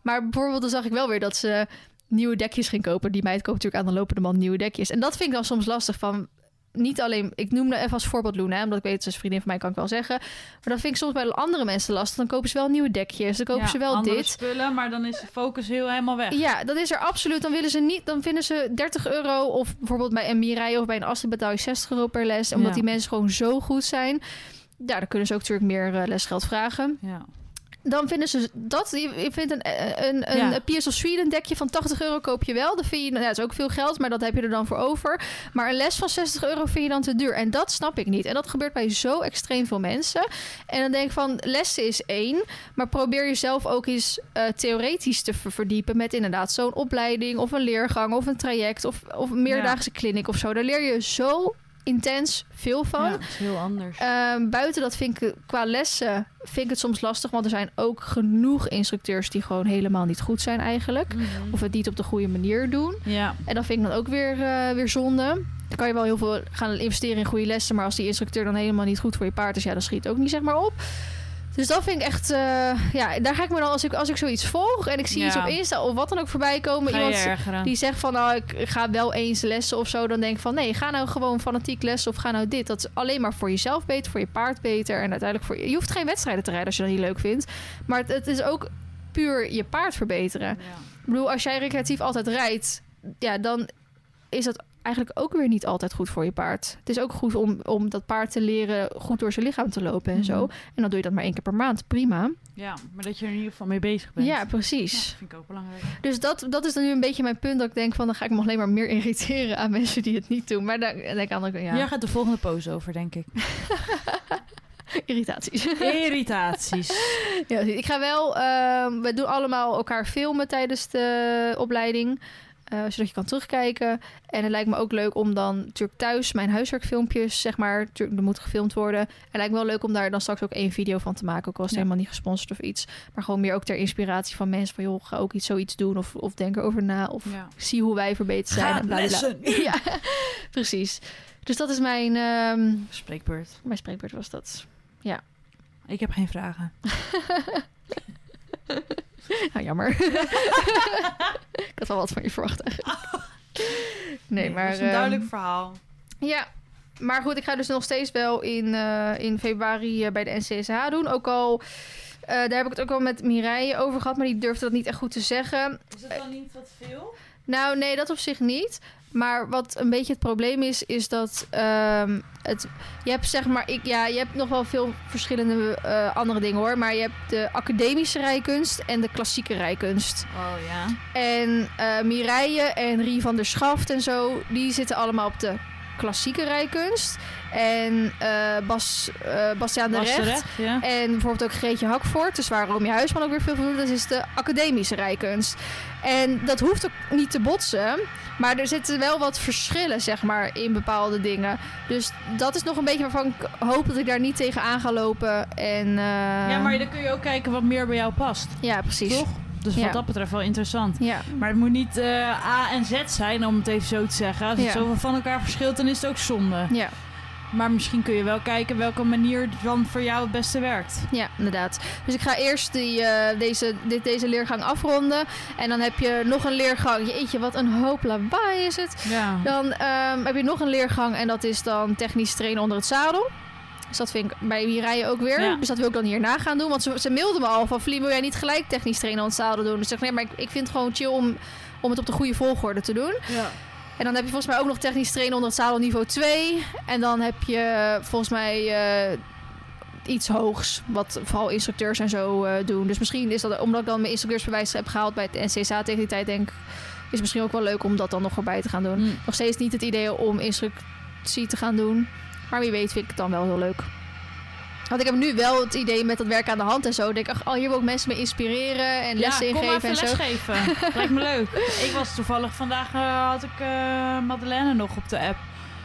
Maar bijvoorbeeld, dan zag ik wel weer dat ze nieuwe dekjes ging kopen. Die meid koopt natuurlijk aan de lopende man nieuwe dekjes. En dat vind ik dan soms lastig van niet alleen, ik noem even als voorbeeld Loen, omdat ik weet, ze is vriendin van mij, kan ik wel zeggen. Maar dat vind ik soms bij andere mensen lastig. Dan kopen ze wel nieuwe dekjes, dan kopen ze wel andere dit. spullen, maar dan is de focus heel helemaal weg. Ja, dat is er absoluut. Dan willen ze niet, dan vinden ze 30 euro of bijvoorbeeld bij een Mirai of bij een Assen betaal je 60 euro per les, omdat die mensen gewoon zo goed zijn. Ja, dan kunnen ze ook natuurlijk meer uh, lesgeld vragen. Ja dan vinden ze dat. Je vindt een, een, een, een PS of Sweden dekje van 80 euro koop je wel. Dat vind je, nou, dat is ook veel geld, maar dat heb je er dan voor over. Maar een les van 60 euro vind je dan te duur. En dat snap ik niet. En dat gebeurt bij zo extreem veel mensen. En dan denk ik van, lessen is één. Maar probeer jezelf ook eens uh, theoretisch te verdiepen met inderdaad zo'n opleiding of een leergang of een traject of, of een meerdaagse ja. kliniek of zo. Daar leer je zo intens veel van. Ja, is heel anders. Uh, buiten dat vind ik qua lessen vind ik het soms lastig, want er zijn ook genoeg instructeurs die gewoon helemaal niet goed zijn eigenlijk, mm -hmm. of het niet op de goede manier doen. Ja. En dan vind ik dan ook weer, uh, weer zonde. Dan kan je wel heel veel gaan investeren in goede lessen, maar als die instructeur dan helemaal niet goed voor je paard is, ja, dan schiet het ook niet zeg maar op. Dus dat vind ik echt, uh, ja, daar ga ik me dan als ik, als ik zoiets volg en ik zie Ja. iets op Insta of wat dan ook voorbij komen, iemand ergeren. die zegt van, nou, ik ga wel eens lessen of zo, dan denk ik van, nee, ga nou gewoon fanatiek lessen of ga nou dit. Dat is alleen maar voor jezelf beter, voor je paard beter en uiteindelijk voor je. Je hoeft geen wedstrijden te rijden als je dat niet leuk vindt, maar het, het is ook puur je paard verbeteren. Ja. Ik bedoel, als jij recreatief altijd rijdt, ja, dan is dat eigenlijk ook weer niet altijd goed voor je paard. Het is ook goed om, om dat paard te leren goed door zijn lichaam te lopen en zo. Mhm. En dan doe je dat maar één keer per maand. Prima. ja, maar dat je er in ieder geval mee bezig bent. Ja, Ja, precies. dat vind ik ook belangrijk. Dus dat, dat is dan nu een beetje mijn punt. Dat ik denk van, dan ga ik me alleen maar meer irriteren aan mensen die het niet doen. Maar ik aan de ja, Hier gaat de volgende pose over, denk ik. irritaties. Irritaties. ja, ik ga wel, ehm, we doen allemaal elkaar filmen tijdens de opleiding. Eh, zodat je kan terugkijken. En het lijkt me ook leuk om dan natuurlijk thuis mijn huiswerkfilmpjes, zeg maar, natuurlijk, er moet gefilmd worden. En het lijkt me wel leuk om daar dan straks ook één video van te maken. Ook al is het Ja. helemaal niet gesponsord of iets. Maar gewoon meer ook ter inspiratie van mensen. Van joh, ga ook iets zoiets doen. Of, of denk erover na. Of Ja. zie hoe wij verbeterd zijn. Ga en bla. Ja, precies. Dus dat is mijn, ehm, Spreekbeurt. mijn spreekbeurt was dat. Ik heb geen vragen. Nou, jammer. ik had wel wat van je verwacht eigenlijk. Nee, maar... Dat is een ehm, duidelijk verhaal. Ja, maar goed, ik ga dus nog steeds wel in, eh, in februari eh, bij de NCSH doen. Ook al, eh, daar heb ik het ook wel met Mireille over gehad, maar die durfde dat niet echt goed te zeggen. Is het dan niet wat veel? Nou, nee, dat op zich niet. Maar wat een beetje het probleem is, is dat ehm, het, je hebt zeg maar, ik, ja, je hebt nog wel veel verschillende eh, andere dingen hoor. Maar je hebt de academische rijkunst en de klassieke rijkunst. Oh ja. En eh Mireille en Rie van der Schaft en zo, die zitten allemaal op de klassieke rijkunst. En eh Bas, eh Bastiaan de Recht. ja. En bijvoorbeeld ook Greetje Hakvoort, dus waar Romy Huisman ook weer veel van doet, dat is de academische rijkunst. En dat hoeft ook niet te botsen, maar er zitten wel wat verschillen, zeg maar, in bepaalde dingen. Dus dat is nog een beetje waarvan ik hoop dat ik daar niet tegen aan ga lopen. En, eh, Ja, maar dan kun je ook kijken wat meer bij jou past. Ja, precies. Toch? Dus Ja. wat dat betreft wel interessant. Ja, Maar het moet niet A en Z zijn, om het even zo te zeggen. Als het Ja. zoveel van elkaar verschilt, dan is het ook zonde. ja, Maar misschien kun je wel kijken welke manier dan voor jou het beste werkt. ja, inderdaad. Dus ik ga eerst die, eh, deze, dit, deze leergang afronden. En dan heb je nog een leergang. Jeetje, wat een hoop lawaai is het. Ja. Dan ehm, heb je nog een leergang en dat is dan technisch trainen onder het zadel. Dus dat vind ik bij Mireille ook weer. Ja. Dus dat wil ik dan hierna gaan doen. Want ze, ze mailde me al van... Vlie, wil jij niet gelijk technisch trainen onder het zadel doen? Dus ik zeg, nee, maar ik, ik vind het gewoon chill om, om het op de goede volgorde te doen. ja. En dan heb je volgens mij ook nog technisch trainen onder het zadel niveau 2. En dan heb je eh, volgens mij eh, iets hoogs. Wat vooral instructeurs en zo eh, doen. Dus misschien is dat, omdat ik dan mijn instructeursbewijs heb gehaald bij het NCSA tegen die tijd, denk ik, is het misschien ook wel leuk om dat dan nog erbij te gaan doen. Hm. Nog steeds niet het idee om instructie te gaan doen. Maar wie weet vind ik het dan wel heel leuk. Want ik heb nu wel het idee met dat werk aan de hand en zo. Ik denk, ach, oh, hier wil ik mensen mee inspireren en lessen ja, kom maar ingeven even en zo. lesgeven. Lijkt me leuk. Ik was toevallig vandaag, eh, had ik eh, Madeleine nog op de app.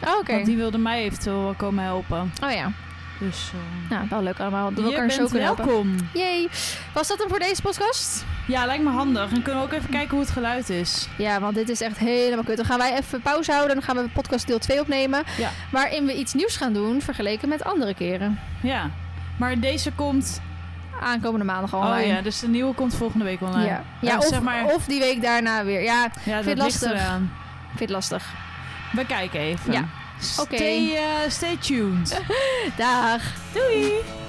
Oh, oké. Want die wilde mij eventueel komen helpen. Oh ja. Dus eh, Nou, wel leuk allemaal. Dat we elkaar zo kunnen welkom. Yay. Was dat hem voor deze podcast? Ja, lijkt me handig. En kunnen we ook even kijken hoe het geluid is. Ja, want dit is echt helemaal kut. Dan gaan wij even pauze houden. Dan gaan we podcast deel 2 opnemen. Ja. Waarin we iets nieuws gaan doen vergeleken met andere keren. Ja. Maar deze komt... Aankomende maandag online. Oh ja, dus de nieuwe komt volgende week online. Ja, ja of, zeg maar- of die week daarna weer. Ja, Ja, dat het ligt lastig. vind lastig. We kijken even. Ja. Oké. Stay, eh, stay tuned. Dag. Doei!